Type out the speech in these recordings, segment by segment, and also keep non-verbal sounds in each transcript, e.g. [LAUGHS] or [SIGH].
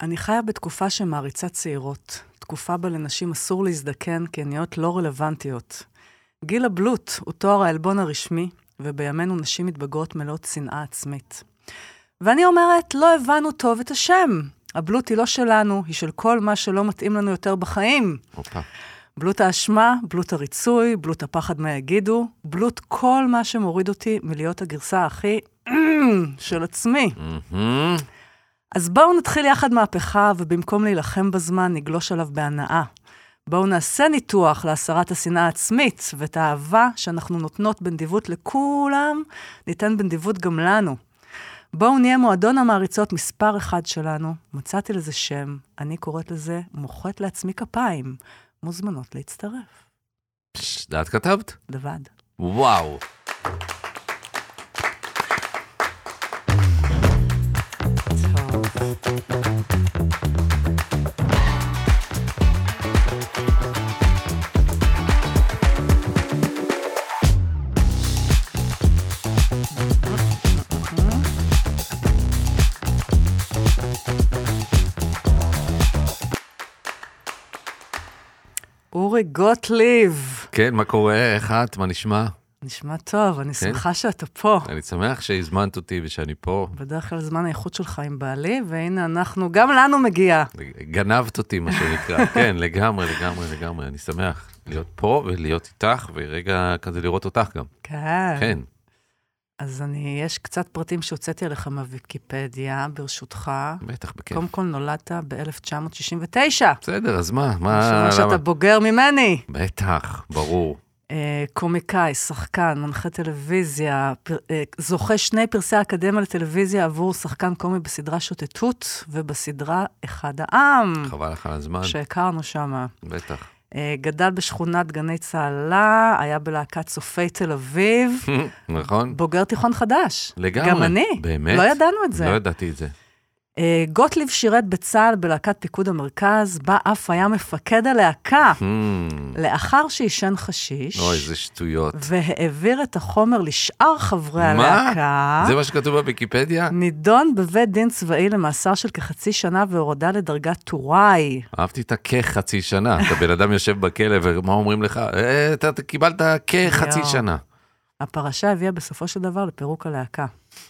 אני חיה בתקופה שמעריצה צעירות, תקופה בה לנשים אסור להזדקן כי הן נהיות לא רלוונטיות. גיל הבלוט הוא תואר העלבון הרשמי, ובימינו נשים מתבגרות מלאות שנאה עצמית. ואני אומרת, לא הבנו טוב את השם. הבלוט היא לא שלנו, היא של כל מה שלא מתאים לנו יותר בחיים. הופה. בלוט האשמה, בלוט הריצוי, בלוט הפחד מה יגידו, בלוט כל מה שמוריד אותי מלהיות הגרסה הכי [CLEARS THROAT] של עצמי. אז בואו נתחיל יחד מהפכה, ובמקום להילחם בזמן, נגלוש עליו בהנאה. בואו נעשה ניתוח להסרת השנאה העצמית, ואת האהבה שאנחנו נותנות בנדיבות לכולם, ניתן בנדיבות גם לנו. בואו נהיה מועדון המעריצות מספר אחד שלנו. מצאתי לזה שם, אני קוראת לזה מוחאת לעצמי כפיים. מוזמנות להצטרף. פש, את כתבת? לבד. וואו. אורי גוטליב, כן, מה קורה? איך את? מה נשמע? נשמע טוב, אני כן? שמחה שאתה פה. אני שמח שהזמנת אותי ושאני פה. בדרך כלל זמן האיכות שלך עם בעלי, והנה אנחנו, גם לנו מגיע. גנבת אותי, מה שנקרא. [LAUGHS] כן, לגמרי, לגמרי, לגמרי. אני שמח להיות פה ולהיות איתך, ורגע כזה לראות אותך גם. כן. כן. אז אני, יש קצת פרטים שהוצאתי עליך מהוויקיפדיה, ברשותך. בטח, בכיף. קודם כל נולדת ב-1969. בסדר, אז מה? מה? שאתה בוגר ממני. בטח, ברור. אה, קומיקאי, שחקן, מנחה טלוויזיה, פר, אה, זוכה שני פרסי האקדמיה לטלוויזיה עבור שחקן קומי בסדרה שוטטות ובסדרה אחד העם, חבל לך על הזמן. שהכרנו שם. בטח. גדל בשכונת גני צהלה, היה בלהקת צופי תל אביב, [LAUGHS] נכון? בוגר תיכון חדש. לגמרי. גם אני. באמת? לא ידענו את זה. לא ידעתי את זה. אה, גוטליב שירת בצה"ל בלהקת פיקוד המרכז, בה אף היה מפקד הלהקה. Hmm, לאחר שעישן חשיש, אוי, איזה שטויות. והעביר את החומר לשאר חברי מה? הלהקה, זה מה שכתוב בוויקיפדיה? נידון בבית דין צבאי למאסר של כחצי שנה והורדה לדרגת טוראי. אהבתי את הכחצי שנה. אתה בן אדם יושב בכלא, ומה אומרים לך? "אה, אתה קיבלת כחצי. שנה. הפרשה הביאה בסופו של דבר לפירוק הלהקה.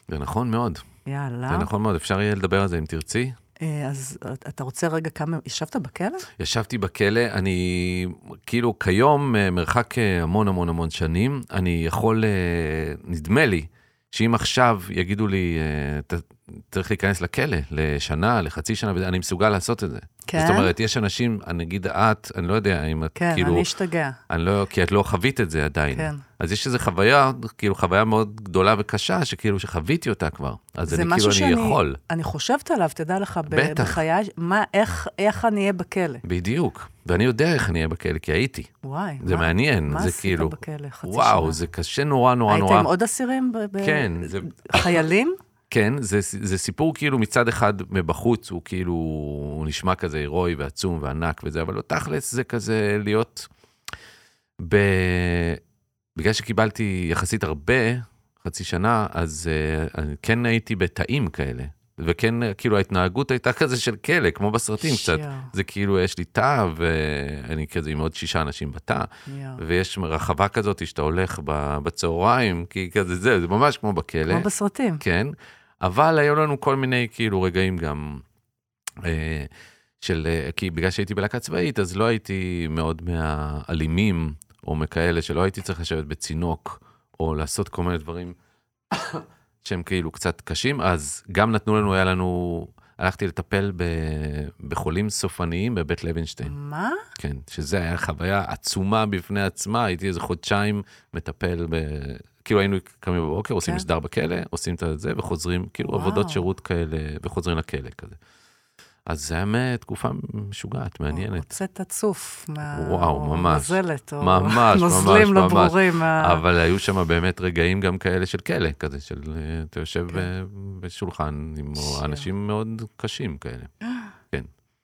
זה נכון מאוד. יאללה. זה נכון מאוד, אפשר יהיה לדבר על זה אם תרצי. אה, אז אתה רוצה רגע כמה... ישבת בכלא? ישבתי בכלא, אני כאילו כיום, אה, מרחק אה, המון המון המון שנים, אני יכול, נדמה לי, שאם עכשיו יגידו לי, צריך להיכנס לכלא לשנה, לחצי שנה, וזה, אני מסוגל לעשות את זה. כן? זאת אומרת, יש אנשים, נגיד את, אני לא יודע אם את כן, כאילו, אני אשתגע. אני לא, כי את לא חווית את זה עדיין. כן. אז יש איזו חוויה, כאילו חוויה מאוד גדולה וקשה, שכאילו שחוויתי אותה כבר. אז זה אני כאילו, משהו אני שאני... יכול. אני חושבת עליו, תדע לך, בטח. בחיי, מה, איך, איך אני אהיה בכלא. בדיוק. ואני יודע איך אני אהיה בכלא, כי הייתי. וואי. זה מה- מעניין, מה זה עשית כאילו... בכלא חצי וואו, שנה? זה קשה נורא נורא נורא. עם עוד אסירים? ב- ב- כן, זה, חיילים? כן, זה, זה סיפור כאילו מצד אחד מבחוץ, הוא כאילו, הוא נשמע כזה הירואי ועצום וענק וזה, אבל תכלס זה כזה להיות ב... בגלל שקיבלתי יחסית הרבה, חצי שנה, אז uh, כן הייתי בתאים כאלה. וכן, כאילו ההתנהגות הייתה כזה של כלא, כמו בסרטים קצת. שיו, זה כאילו, יש לי תא, ואני כזה עם עוד שישה אנשים בתא. ויש רחבה כזאת שאתה הולך בצהריים, כי כזה זה, זה ממש כמו בכלא. כמו בסרטים. כן, אבל היו לנו כל מיני כאילו רגעים גם אה, של, אה, כי בגלל שהייתי בלהקה צבאית, אז לא הייתי מאוד מהאלימים, או מכאלה שלא הייתי צריך לשבת בצינוק, או לעשות כל מיני דברים [COUGHS] שהם כאילו קצת קשים, אז גם נתנו לנו, היה לנו, הלכתי לטפל ב, בחולים סופניים בבית לוינשטיין. מה? כן, שזה היה חוויה עצומה בפני עצמה, הייתי איזה חודשיים מטפל ב... כאילו היינו קמים בבוקר, עושים כן. מסדר בכלא, עושים את זה וחוזרים, כאילו וואו. עבודות שירות כאלה, וחוזרים לכלא כזה. אז זה היה תקופה משוגעת, מעניינת. הוצאת צוף מה... וואו, או ממש. נזלת, או ממש, ממש, נוזלים לא ממש. ברורים. אבל היו שם באמת רגעים גם כאלה של כלא, כזה, של אה, אתה יושב ב- בשולחן עם שיו. אנשים מאוד קשים כאלה. [GASPS]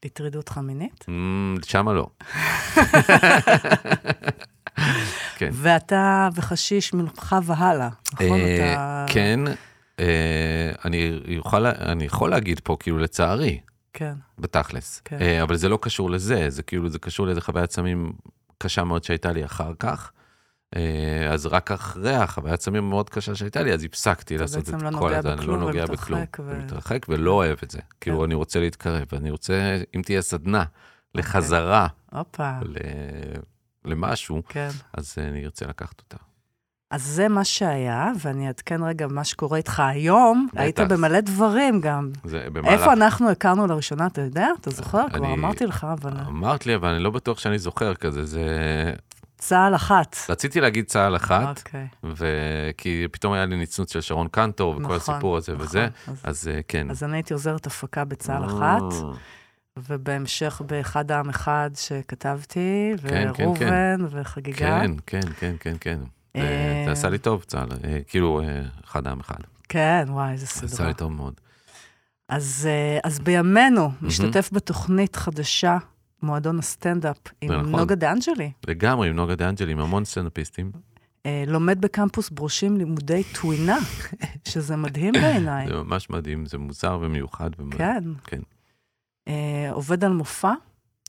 הטרידו אותך מינית? אמ, שמה לא. [LAUGHS] כן. ואתה וחשיש ממך והלאה, נכון? אה, אתה... כן, אה, אני יכול, אני יכול להגיד פה, כאילו, לצערי, כן, בתכלס. כן. אה, אבל זה לא קשור לזה, זה כאילו, זה קשור לאיזה חוויית סמים קשה מאוד שהייתה לי אחר כך. אז רק אחרי החוויית סמים המאוד קשה שהייתה לי, אז הפסקתי לעשות את לא כל הזה, אני לא נוגע בכלום. ו- מתרחק ולא אוהב את זה. כאילו, אני רוצה להתקרב, אני רוצה, אם תהיה סדנה לחזרה הופה, ל- למשהו, כן. אז אה, אני ארצה לקחת אותה. אז זה מה שהיה, ואני אעדכן רגע מה שקורה איתך היום. בטח. היית במלא דברים גם. זה במהלך... איפה אנחנו הכרנו לראשונה, אתה יודע? אתה זוכר? כבר אני- אמרתי לך, אבל... אמרת לי, אבל אני לא בטוח שאני זוכר כזה, זה... צה"ל אחת. רציתי להגיד צה"ל אחת, אוקיי. וכי פתאום היה לי ניצוץ של שרון קנטור וכל נכון, הסיפור הזה נכון. וזה, אז- אז אה, כן. אז אני הייתי עוזרת הפקה בצה"ל אה, אחת, ובהמשך באחד העם אחד שכתבתי, כן, כן, וראובן, וחגיגה. כן, כן, כן, כן, כן. זה- אה, זה עשה לי טוב, צה"ל, אה, כאילו, אה, אחד העם אחד. כן, וואי, איזה זה עשה סדרה. לי טוב מאוד. אז, אה, אז בימינו, משתתף בתוכנית חדשה, מועדון הסטנדאפ, עם נכון. נוגה דאנג'לי. לגמרי, עם נוגה דאנג'לי, עם המון סטנדאפיסטים. אה, לומד בקמפוס ברושים לימודי טווינה, [LAUGHS] שזה מדהים בעיניי. זה ממש מדהים, זה מוזר ומיוחד. ומ- כן. כן. אה, עובד על מופע?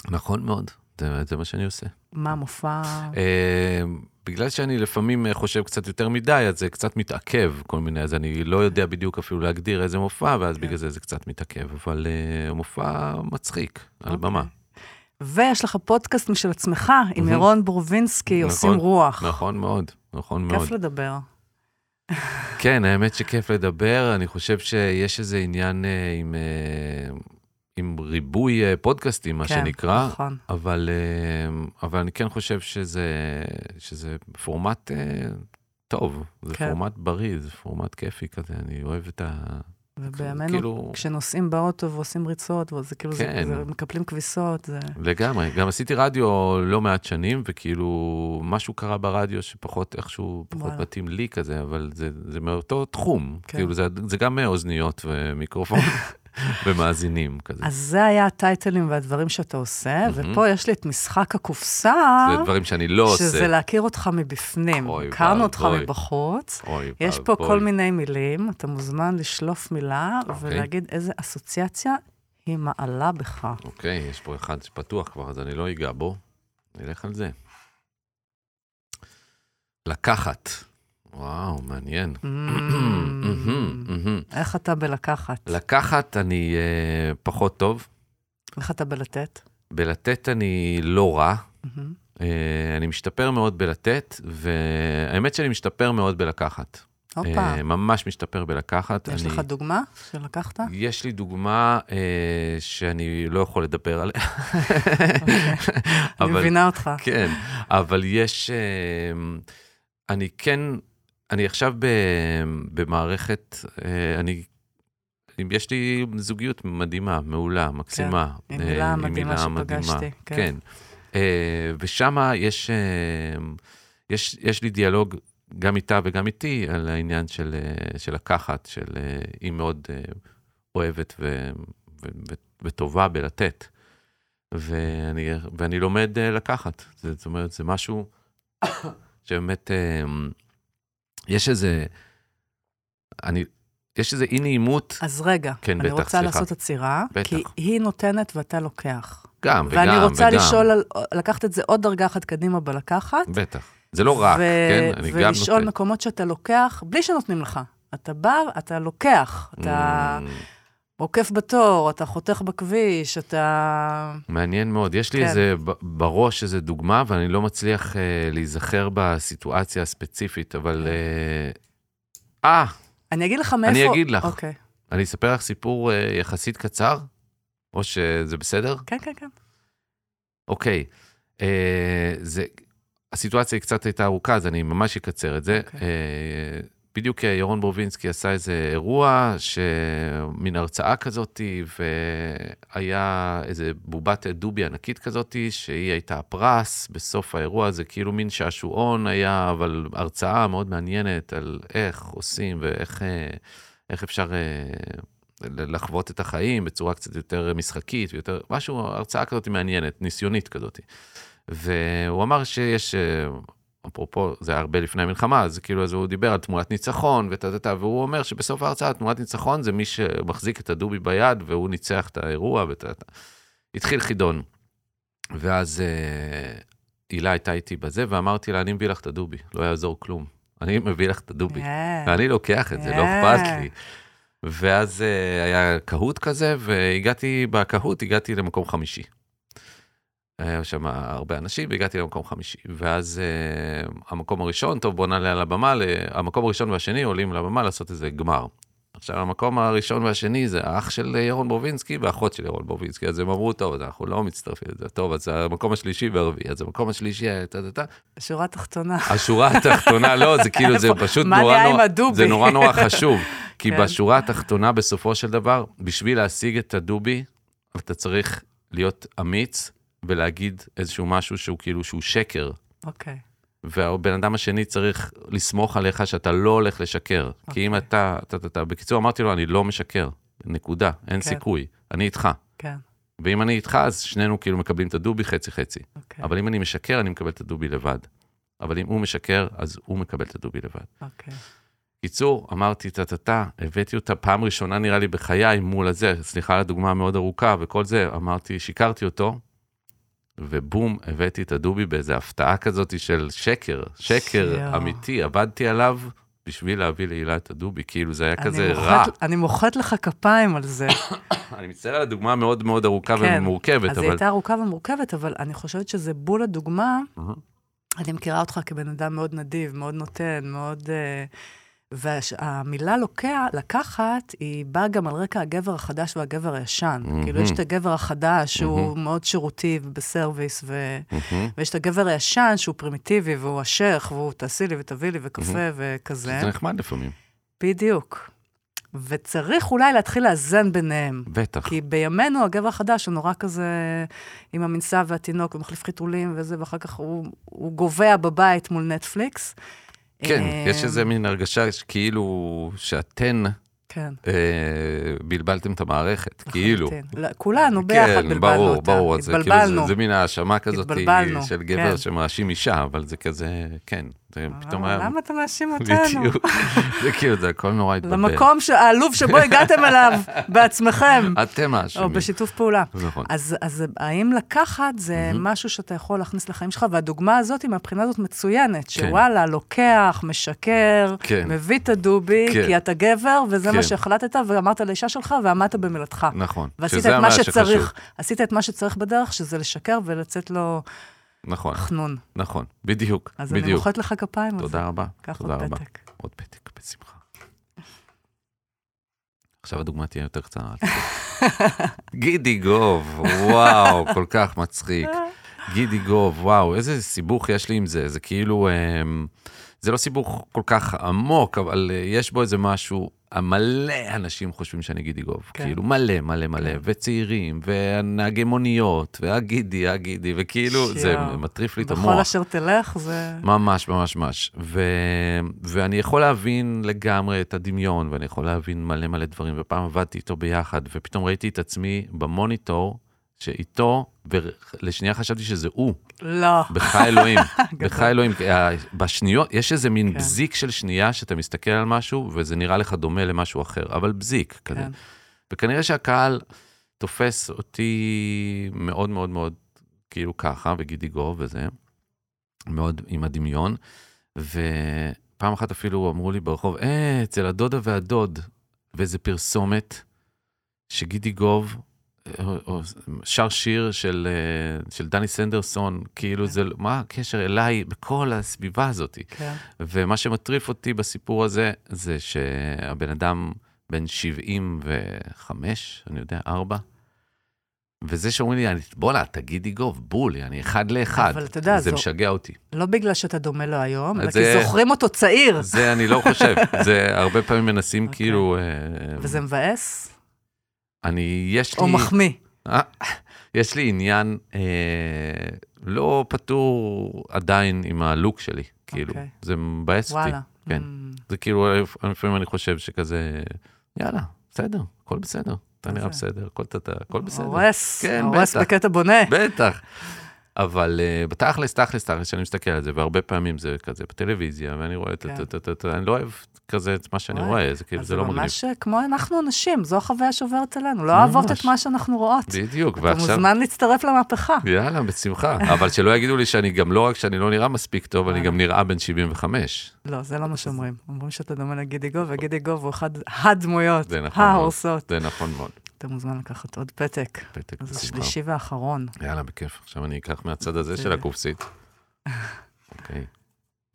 נכון מאוד, זה זה מה שאני עושה. מה מופע? אה, בגלל שאני לפעמים חושב קצת יותר מדי, אז זה קצת מתעכב, כל מיני, אז אני לא יודע בדיוק אפילו להגדיר איזה מופע, ואז כן. בגלל זה זה קצת מתעכב, אבל אה, מופע מצחיק, על אוקיי. במה. ויש לך פודקאסט משל עצמך, עם מהמם. ירון בורבינסקי, נכון, עושים רוח. נכון מאוד, נכון מאוד. כיף לדבר. כן, האמת שכיף לדבר, אני חושב שיש איזה עניין אה, עם, אה, עם ריבוי אה, פודקאסטים, מה כן, שנקרא, נכון. אבל, אה, אבל אני כן חושב שזה, שזה פורמט אה, טוב, זה כן. פורמט בריא, זה פורמט כיפי כזה, אני אוהב את ה... ובימינו, כאילו- כשנוסעים באוטו ועושים ריצות, וזה כאילו, זה- כן. זה- מקפלים כביסות, זה... לגמרי, גם עשיתי רדיו לא מעט שנים, וכאילו, משהו קרה ברדיו שפחות איכשהו, פחות וואלה. מתאים לי כזה, אבל זה, זה מאותו תחום. כן. כאילו, זה, זה גם אוזניות ומיקרופון [LAUGHS] [LAUGHS] ומאזינים כזה. אז זה היה הטייטלים והדברים שאתה עושה, ופה יש לי את משחק הקופסה, זה דברים שאני לא עושה. שזה להכיר אותך מבפנים. אוי הכרנו אותך ואבוי. מבחוץ. אוי יש פה ואבוי. כל מיני מילים, אתה מוזמן לשלוף מילה אוקיי. ולהגיד איזה אסוציאציה היא מעלה בך. אוקיי, יש פה אחד שפתוח כבר, אז אני לא אגע בו. נלך על זה. לקחת. וואו, מעניין. מהמם, מהמם. איך אתה בלקחת? לקחת אני אה, פחות טוב, איך אתה בלתת? בלתת אני לא רע. אה, אני משתפר מאוד בלתת, והאמת שאני משתפר מאוד בלקחת. הופה, אה, ממש משתפר בלקחת. יש אני- לך דוגמה שלקחת? יש לי דוגמה אה, שאני לא יכול לדבר עליה. אני אבל- מבינה אותך. כן, אבל יש, אה, אני כן, אני עכשיו ב, במערכת, אה, אני, יש לי זוגיות מדהימה, מעולה, מקסימה. עם אה, הילה המדהימה הילה שפגשתי, כן. כן. אה, ושם יש, אה, יש, יש לי דיאלוג גם איתה וגם איתי על העניין של, אה, של לקחת, של אה, היא מאוד אה, אוהבת ו, ו, ו, וטובה בלתת. ואני, ואני לומד אה, לקחת. זה- זאת אומרת, זה משהו [COUGHS] שבאמת, אה, יש איזה, אני, יש איזה אי נעימות, אז רגע, כן, אני בטח, רוצה סליחה. לעשות עצירה, בטח. כי היא נותנת ואתה לוקח. גם וגם ואני רוצה וגם. לשאול, על, לקחת את זה עוד דרגה אחת קדימה בלקחת. בטח. זה לא רק, ו- כן? אני גם ולשאול נותן. מקומות שאתה לוקח, בלי שנותנים לך. אתה בא, אתה לוקח, אתה Mm, עוקף בתור, אתה חותך בכביש, אתה... מעניין מאוד. יש לי כן. איזה, בראש איזה דוגמה, ואני לא מצליח אה, להיזכר בסיטואציה הספציפית, אבל... אה, אה, אני אגיד לך מאיפה... אגיד לך. אוקיי. אני אספר לך סיפור אה, יחסית קצר, או שזה בסדר? כן, כן, כן. אוקיי. אה, זה, הסיטואציה היא קצת הייתה ארוכה, אז אני ממש אקצר את זה. אוקיי. אה, בדיוק אה, ירון ברובינסקי עשה איזה אירוע, מין הרצאה כזאתי, והיה איזה בובת דובי ענקית כזאתי, שהיא הייתה הפרס בסוף האירוע, זה כאילו מין שעשועון היה, אבל הרצאה מאוד מעניינת על איך עושים ואיך אה, איך אפשר אה, לחוות את החיים בצורה קצת יותר משחקית, ויותר, משהו, הרצאה כזאת מעניינת, ניסיונית כזאת. והוא אמר שיש אפרופו, זה היה הרבה לפני המלחמה, אז כאילו, אז הוא דיבר על תמונת ניצחון וטה טה והוא אומר שבסוף ההרצאה תמונת ניצחון זה מי שמחזיק את הדובי ביד והוא ניצח את האירוע וטה טה. התחיל חידון. ואז אה, הילה הייתה איתי בזה, ואמרתי לה, אני מביא לך את הדובי, לא יעזור כלום. אני מביא לך את הדובי. Yeah. ואני לוקח את זה, yeah. לא אכפת לי. ואז היה קהוט כזה, והגעתי, בקהוט הגעתי למקום חמישי. היה שם הרבה אנשים, והגעתי למקום חמישי. ואז uh, המקום הראשון, טוב, בוא נעלה על הבמה, המקום הראשון והשני עולים לבמה לעשות איזה גמר. עכשיו, המקום הראשון והשני זה האח של ירון בובינסקי והאחות של ירון בובינסקי, אז הם אמרו, טוב, אנחנו לא מצטרפים לזה, טוב, אז המקום השלישי והרביעי, אז המקום השלישי היה טה טה טה. השורה התחתונה. השורה התחתונה, לא, זה [LAUGHS] כאילו, זה פשוט נורא נורא, זה נורא נורא חשוב, [LAUGHS] כי כן. בשורה התחתונה, בסופו של דבר, בשביל להשיג את הדובי, אתה צריך להיות אמיץ ולהגיד איזשהו משהו שהוא כאילו, שהוא שקר. אוקיי. והבן אדם השני צריך לסמוך עליך שאתה לא הולך לשקר. Okay. כי אם אוקיי. אתה, אתה, אתה, אתה, בקיצור אמרתי לו, אני לא משקר, נקודה, אין כן. סיכוי, אני איתך. כן. ואם אני איתך, אז שנינו כאילו מקבלים את הדובי חצי-חצי. Okay. אוקיי. אבל אם אני משקר, אני מקבל את הדובי לבד. אבל אם הוא משקר, אז הוא מקבל את הדובי לבד. אוקיי. קיצור, אמרתי טה-טה-טה, הבאתי אותה פעם ראשונה נראה לי בחיי מול הזה, סליחה על הדוגמה המאוד ארוכה וכל זה, אמרתי, שיקרתי אותו, ובום, הבאתי את הדובי באיזו הפתעה כזאת של שקר, שקר שיו. אמיתי, עבדתי עליו בשביל להביא להילה את הדובי, כאילו זה היה כזה מוחת, רע. אני מוחאת לך כפיים על זה. [COUGHS] אני מצטער על הדוגמה המאוד מאוד ארוכה כן, ומורכבת, אז אבל... אז היא הייתה ארוכה ומורכבת, אבל אני חושבת שזה בול הדוגמה. אני מכירה אותך כבן אדם מאוד נדיב, מאוד נותן, מאוד... Uh... והמילה לוקח, לקחת, היא באה גם על רקע הגבר החדש והגבר הישן. Mm-hmm. כאילו, יש את הגבר החדש, שהוא mm-hmm. מאוד שירותי ובסרוויס, ו... mm-hmm. ויש את הגבר הישן, שהוא פרימיטיבי, והוא השייח, והוא תעשי לי ותביא לי וקפה mm-hmm. וכזה. זה נחמד לפעמים. בדיוק. וצריך אולי להתחיל לאזן ביניהם. בטח. כי בימינו הגבר החדש הוא נורא כזה עם המנסה והתינוק ומחליף חיתולים וזה, ואחר כך הוא, הוא גובע בבית מול נטפליקס. כן, יש איזה מין הרגשה כאילו שאתן... כן. אה, בלבלתם את המערכת, כאילו. לא, כולנו ביחד כן, בלבלנו ברור, אותה. ברור, התבלבלנו. זה, כאילו, זה, זה מין האשמה כזאת של גבר כן. שמאשים אישה, אבל זה כזה, כן, פתאום היה... למה אתה מאשים [LAUGHS] אותנו? בדיוק, זה כאילו, זה הכל נורא התבלבל. למקום העלוב שבו [LAUGHS] הגעתם אליו בעצמכם. אתם האשמים. או בשיתוף פעולה. נכון. אז, האם לקחת זה משהו שאתה יכול להכניס לחיים שלך, והדוגמה הזאת, מהבחינה הזאת מצוינת, כן. שוואלה, לוקח, משקר, כן. מביא את הדובי, כן. כי אתה גבר, וזה. מה שהחלטת, ואמרת לאישה שלך, ועמדת במילתך. נכון, שזה מה שצריך. עשית את מה שצריך בדרך, שזה לשקר ולצאת לו... נכון. חנון. נכון, בדיוק, אז בדיוק. אז אני מוחאת לך כפיים. תודה רבה. קח עוד. פתק. עוד פתק, בשמחה. עכשיו הדוגמה תהיה יותר קצרה. [LAUGHS] גידי גוב, וואו, כל כך מצחיק. גידי גוב, וואו, איזה סיבוך יש לי עם זה. זה כאילו, אמ, זה לא סיבוך כל כך עמוק, אבל אה, יש בו איזה משהו מלא אנשים חושבים שאני גידי גוב, כן. כאילו מלא מלא מלא, כן. וצעירים, ונהגי מוניות, והגידי, הגידי, וכאילו, שיו. זה מטריף לי את המוח. בכל אשר תלך זה... ממש, ממש, ממש. ו... ואני יכול להבין לגמרי את הדמיון, ואני יכול להבין מלא מלא דברים, ופעם עבדתי איתו ביחד, ופתאום ראיתי את עצמי במוניטור, שאיתו, ולשנייה חשבתי שזה הוא. לא. בחי אלוהים, [LAUGHS] בחי אלוהים. בשניות, יש איזה מין כן. בזיק של שנייה שאתה מסתכל על משהו, וזה נראה לך דומה למשהו אחר, אבל בזיק כזה. כן. וכנראה שהקהל תופס אותי מאוד מאוד מאוד כאילו ככה, וגידי גוב וזה, מאוד עם הדמיון. ופעם אחת אפילו אמרו לי ברחוב, אה, אצל הדודה והדוד, ואיזה פרסומת, שגידי גוב שר שיר של, אה, של דני סנדרסון, כאילו כן. זה, מה הקשר אליי בכל הסביבה הזאת? כן. ומה שמטריף אותי בסיפור הזה, זה שהבן אדם בן 75, אני יודע, 4, וזה שאומרים לי, בואנה, תגידי גוב, בול, אני אחד לאחד. אבל אתה יודע, זה זו... משגע אותי. לא בגלל שאתה דומה לו היום, אלא זה... כי זוכרים אותו צעיר. זה אני לא חושב, [LAUGHS] זה הרבה פעמים מנסים okay. אוקיי. כאילו... אה, וזה מבאס? אני, יש לי... או מחמיא. אה, יש לי עניין אה, לא פתור עדיין עם הלוק שלי, כאילו, okay. אוקיי. זה מבאס אותי. וואלה. כן. Mm. זה כאילו, לפעמים אני חושב שכזה, יאללה, בסדר, הכל בסדר. אתה נראה בסדר, הכל, הכל בסדר. הורס, כן, הורס בקטע בונה. בטח. אבל uh, בתכלס, תכלס, תכלס, שאני מסתכל על זה, והרבה פעמים זה כזה בטלוויזיה, ואני רואה את כן. זה, אני לא אוהב כזה את מה שאני רואה, זה כאילו, זה לא מגניב. אז זה ממש כמו אנחנו אנשים, זו החוויה שעוברת עלינו, לא אוהבות את. מה שאנחנו רואות. בדיוק, אתה ועכשיו, מוזמן להצטרף למהפכה. יאללה, בשמחה. אבל שלא יגידו לי שאני גם, לא רק שאני לא נראה מספיק טוב, אני. גם נראה בן 75. לא, זה לא מה שאומרים. אומרים שאתה דומה לגידי גוב, וגידי גוב הוא אחד הדמויות. ההורסות. זה נכון מאוד. אתה מוזמן לקחת עוד פתק. פתק אז בשמחה. השלישי והאחרון. יאללה, בכיף. עכשיו אני אקח מהצד הזה של זה- הקופסית. אוקיי,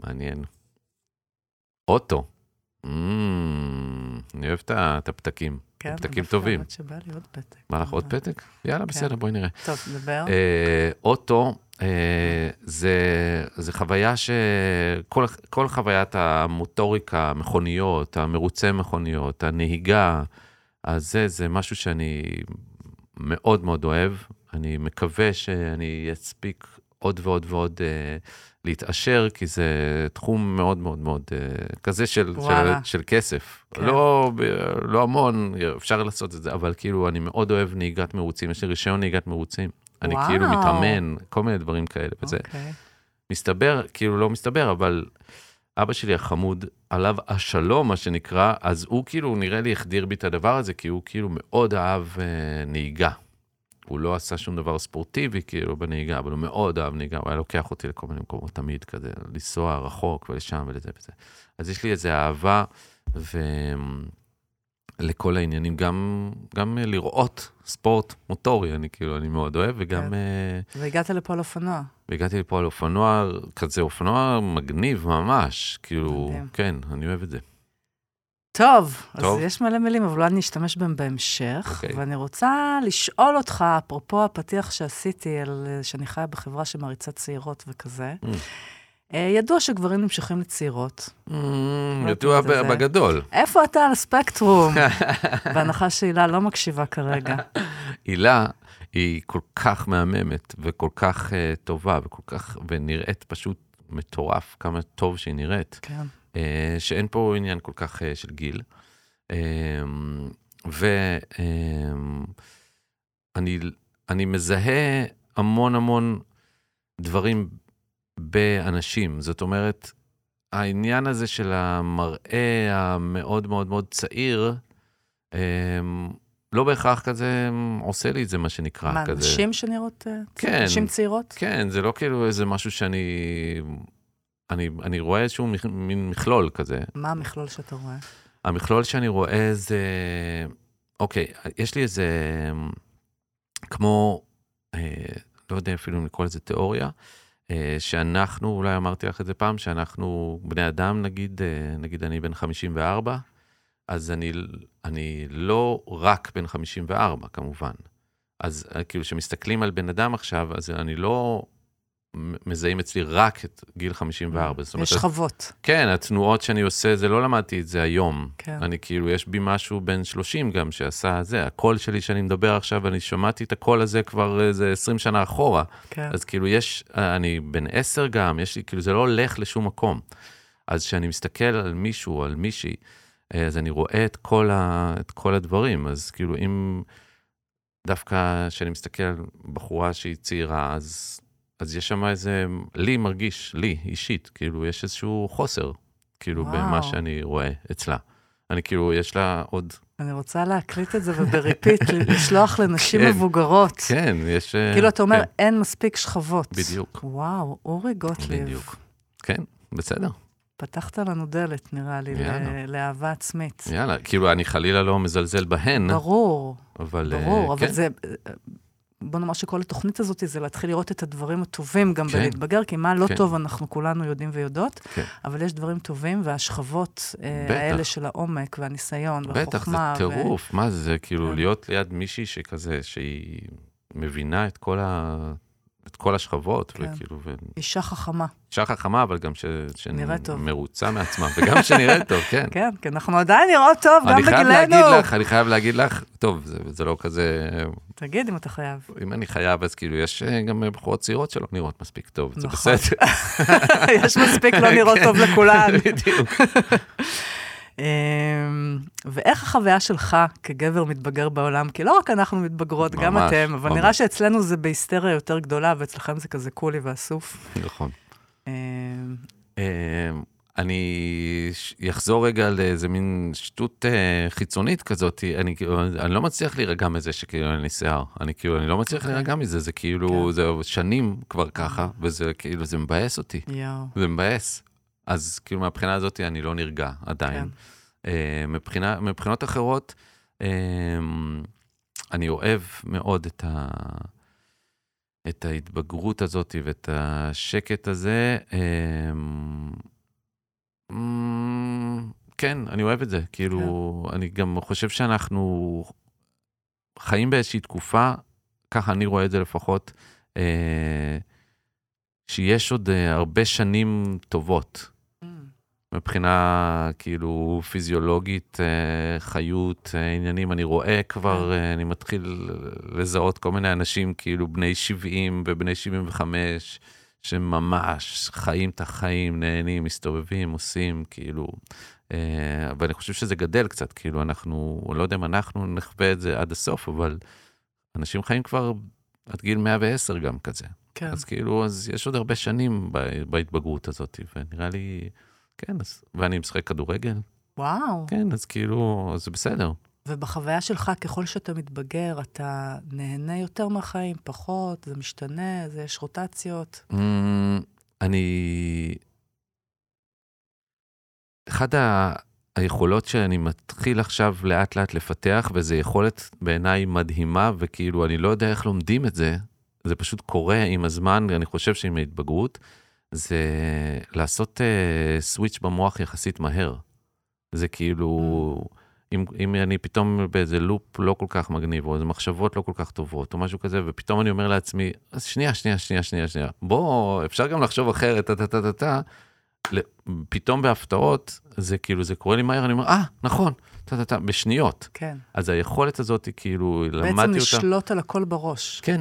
מעניין. אוטו. Mm, אני אוהב את הפתקים. כן, פתקים טובים. האמת שבא לי עוד פתק. בא לך עוד אבל- פתק? יאללה, בסדר, בואי נראה. טוב, דבר. אה, אוטו, אה, זה, זה חוויה ש... כל, כל חוויית המוטוריקה, המכוניות, המרוצי מכוניות, הנהיגה, אז זה, זה משהו שאני מאוד מאוד אוהב. אני מקווה שאני אספיק עוד ועוד ועוד אה, להתעשר, כי זה תחום מאוד מאוד מאוד אה, כזה של, של. של כסף. כן. לא, לא המון, אפשר לעשות את זה, אבל כאילו, אני מאוד אוהב נהיגת מרוצים, יש לי רישיון נהיגת מרוצים. אני וואו. כאילו מתאמן, כל מיני דברים כאלה, וזה אוקיי. מסתבר, כאילו לא מסתבר, אבל אבא שלי החמוד, עליו השלום, מה שנקרא, אז הוא כאילו, נראה לי, החדיר בי את הדבר הזה, כי הוא כאילו מאוד אהב אה, נהיגה. הוא לא עשה שום דבר ספורטיבי, כאילו, בנהיגה, אבל הוא מאוד אהב נהיגה, הוא היה לוקח אותי לכל מיני מקומות תמיד, כזה, לנסוע רחוק ולשם ולזה וזה. אז יש לי איזו אהבה, ולכל העניינים, גם, גם אה, לראות ספורט מוטורי, אני כאילו, אני מאוד אוהב, וגם... כן. אה, והגעת לפה על אופנוע. והגעתי לפה על אופנוע, כזה אופנוע מגניב ממש, כאילו, מדהים. כן, אני אוהב את זה. טוב, אז טוב. יש מלא מילים, אבל אולי נשתמש בהם בהמשך. אוקיי. ואני רוצה לשאול אותך, אפרופו הפתיח שעשיתי, על אה, שאני חיה בחברה שמעריצה צעירות וכזה. Mm. אה, ידוע שגברים נמשכים לצעירות. ידוע את זה. ב- בגדול. איפה אתה על הספקטרום? [LAUGHS] בהנחה שהילה לא מקשיבה כרגע. [LAUGHS] הילה היא כל כך מהממת וכל כך uh, טובה וכל כך, ונראית פשוט מטורף כמה טוב שהיא נראית, כן. uh, שאין פה עניין כל כך של גיל. Um, ואני אני מזהה המון המון דברים באנשים. זאת אומרת, העניין הזה של המראה המאוד מאוד מאוד צעיר, um, לא בהכרח כזה עושה לי את זה, מה שנקרא. מה, כזה. נשים שנראות... אה, כן. נשים צעירות? כן, זה לא כאילו איזה משהו שאני... אני, אני רואה איזשהו מין מכלול כזה. מה המכלול שאתה רואה? המכלול שאני רואה זה... אוקיי, יש לי איזה... כמו... אה, לא יודע אפילו אם לקרוא לזה תיאוריה, אה, שאנחנו, אולי אמרתי לך את זה פעם, שאנחנו בני אדם, נגיד, אה, נגיד אני בן 54, אז אני, אני לא רק בן 54, כמובן. אז אה, כאילו, כשמסתכלים על בן אדם עכשיו, אז אני לא מזהים אצלי רק את גיל 54. זאת אומרת, יש שכבות. כן, התנועות שאני עושה, זה לא למדתי את זה היום. כן. אני כאילו, יש בי משהו בן 30 גם שעשה זה, הקול שלי שאני מדבר עכשיו, אני שמעתי את הקול הזה כבר איזה 20 שנה אחורה. כן. אז כאילו יש, אני בן 10 גם, יש לי, כאילו זה לא הולך לשום מקום. אז כשאני מסתכל על מישהו, על מישהי, אז אני רואה את כל, ה, את כל הדברים. אז כאילו אם דווקא כשאני מסתכל על בחורה שהיא צעירה, אז, אז יש שם איזה, לי מרגיש, לי אישית, כאילו יש איזשהו חוסר, כאילו וואו. במה שאני רואה אצלה. אני כאילו, יש לה עוד, אני רוצה להקליט את זה וב repeat, [LAUGHS] לשלוח לנשים כן. מבוגרות. כן, יש... אה, כאילו, אתה אומר, כן, אין מספיק שכבות. בדיוק. וואו, אורי גוטליב. בדיוק. כן, בסדר. פתחת לנו דלת, נראה לי, יאללה. לאהבה עצמית. יאללה, כאילו, אני חלילה לא מזלזל בהן, ברור, אבל... אה, ברור, אבל כן, זה... בוא נאמר שכל התוכנית הזאת זה להתחיל לראות את הדברים הטובים גם כן. בלהתבגר, כי מה לא כן. טוב אנחנו כולנו יודעים ויודעות, כן. אבל יש דברים טובים, והשכבות אה, בטח. האלה של העומק והניסיון בטח, זה והחוכמה. ו- טירוף, מה זה, כאילו, כן. להיות ליד מישהי שכזה, שהיא מבינה את כל ה... את כל השכבות, כן. וכאילו, ו... אישה חכמה. אישה חכמה, אבל גם ש... שמרוצה מעצמה, וגם שנראית טוב, כן. [LAUGHS] כן, כי אנחנו עדיין נראות טוב, גם אני חייב בגילנו. להגיד לך, אני חייב להגיד לך, טוב, זה, זה לא כזה, תגיד אם אתה חייב. אם אני חייב, אז כאילו, יש אה, גם בחורות צעירות שלא נראות מספיק טוב, זה נכון. בסדר. [LAUGHS] יש מספיק לא [LAUGHS] נראות כן. טוב לכולן. בדיוק. אמ, ואיך החוויה שלך כגבר מתבגר בעולם? כי לא רק אנחנו מתבגרות, גם ממש, אתם, אבל ממש. נראה שאצלנו זה בהיסטריה יותר גדולה, ואצלכם זה כזה קולי ואסוף. נכון. אמ, אה, אני אחזור רגע לאיזה מין שטות אה, חיצונית כזאת, אני אני לא מצליח להירגע מזה שכאילו אין לי שיער. אני כאילו, אני לא מצליח אוקיי. להירגע מזה, זה כאילו, כן. זה שנים כבר ככה, וזה כאילו, זה מבאס אותי. יואו. זה מבאס. אז כאילו מהבחינה הזאת אני לא נרגע עדיין. כן. אה, מבחינה, מבחינות אחרות, אה, אני אוהב מאוד את, ה, את ההתבגרות הזאת ואת השקט הזה. אה, כן, אני אוהב את זה. כאילו, אני גם חושב שאנחנו חיים באיזושהי תקופה, ככה אני רואה את זה לפחות, שיש עוד הרבה שנים טובות. מבחינה כאילו פיזיולוגית, אה, חיות, אה, עניינים, אני רואה כבר, אה, אני מתחיל לזהות כל מיני אנשים כאילו בני 70 ובני 75, שממש חיים את החיים, נהנים, מסתובבים, עושים, כאילו, אה, ואני חושב שזה גדל קצת, כאילו אנחנו, לא יודע אם אנחנו נחווה את זה עד הסוף, אבל אנשים חיים כבר עד גיל 110 גם כזה. כן. אז כאילו, אז יש עוד הרבה שנים בהתבגרות הזאת, ונראה לי, כן, אז, ואני משחק כדורגל, וואו. כן, אז כאילו, זה בסדר. ובחוויה שלך, ככל שאתה מתבגר, אתה נהנה יותר מהחיים, פחות, זה משתנה, זה יש רוטציות. Mm, אני... אחד ה... היכולות שאני מתחיל עכשיו לאט לאט לפתח, וזו יכולת בעיניי מדהימה, וכאילו, אני לא יודע איך לומדים את זה, זה פשוט קורה עם הזמן, אני חושב שעם ההתבגרות, זה לעשות uh, סוויץ' במוח יחסית מהר. זה כאילו, אם, אם אני פתאום באיזה לופ לא כל כך מגניב, או איזה מחשבות לא כל כך טובות, או משהו כזה, ופתאום אני אומר לעצמי, אז שנייה, שנייה, שנייה, שנייה, שנייה, בוא, אפשר גם לחשוב אחרת, טה טה טה טה טה. פתאום בהפתעות, זה כאילו, זה קורה לי מהר, אני אומר, אה, נכון, טה טה טה, בשניות. כן. אז היכולת הזאת, כאילו, בעצם למדתי אותה. לשלוט על הכל בראש. כן,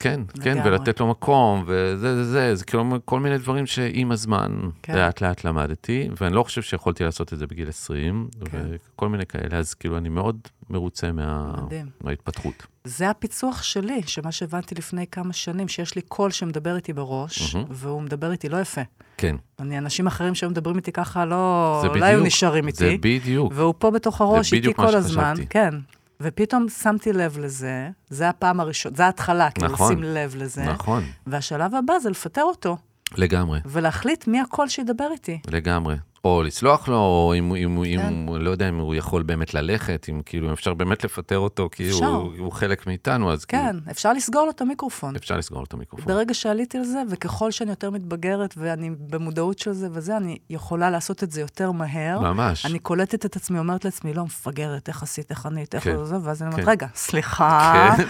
כן, כן, לגמרי. ולתת לו מקום, וזה, זה, זה, זה כאילו כל מיני דברים שעם הזמן כן. לאט לאט למדתי, ואני לא חושב שיכולתי לעשות את זה בגיל 20, כן. וכל מיני כאלה, אז כאילו אני מאוד מרוצה מה, מדהים. מההתפתחות. זה הפיצוח שלי, שמה שהבנתי לפני כמה שנים, שיש לי קול שמדבר איתי בראש, מהמם. והוא מדבר איתי לא יפה. כן, אני, אנשים אחרים שהיו מדברים איתי ככה, לא, זה לא היו בדיוק, נשארים זה איתי. בדיוק, והוא פה בתוך הראש איתי בדיוק מה כל הזמן. שחשבתי. כן. ופתאום שמתי לב לזה, זה הפעם הראשונה, זה ההתחלה, כאילו, נכון. לשים לב לזה. נכון, והשלב הבא זה לפטר אותו, לגמרי, ולהחליט מי הקול שידבר איתי. לגמרי. או לסלוח לו, או אם, אם, אם, כן. הוא- לא יודע אם הוא יכול באמת ללכת, אם כאילו אם אפשר באמת לפטר אותו, כי אפשר. הוא, הוא חלק מאיתנו, אז כן, אפשר לסגור לו את המיקרופון. כאילו, אפשר לסגור לו את המיקרופון. ברגע שעליתי על זה, וככל שאני יותר מתבגרת ואני במודעות של זה וזה, אני יכולה לעשות את זה יותר מהר. ממש. אני קולטת את עצמי, אומרת לעצמי, לא, מפגרת, איך עשית, איך ענית, איך כן. זה, ואז אני אומרת, כן. רגע, סליחה, כן,